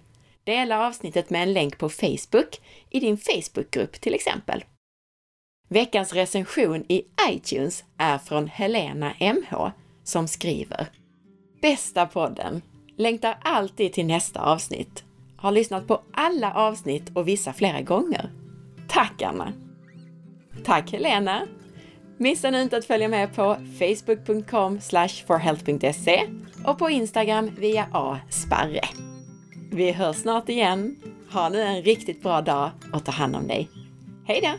Dela avsnittet med en länk på Facebook, i din Facebookgrupp till exempel. Veckans recension i iTunes är från Helena MH som skriver Bästa podden! Längtar alltid till nästa avsnitt. Har lyssnat på alla avsnitt och vissa flera gånger. Tack Anna! Tack Helena! Missa nu inte att följa med på facebook.com forhealth.se och på Instagram via asparre. Vi hörs snart igen. Ha nu en riktigt bra dag och ta hand om dig. Hej då!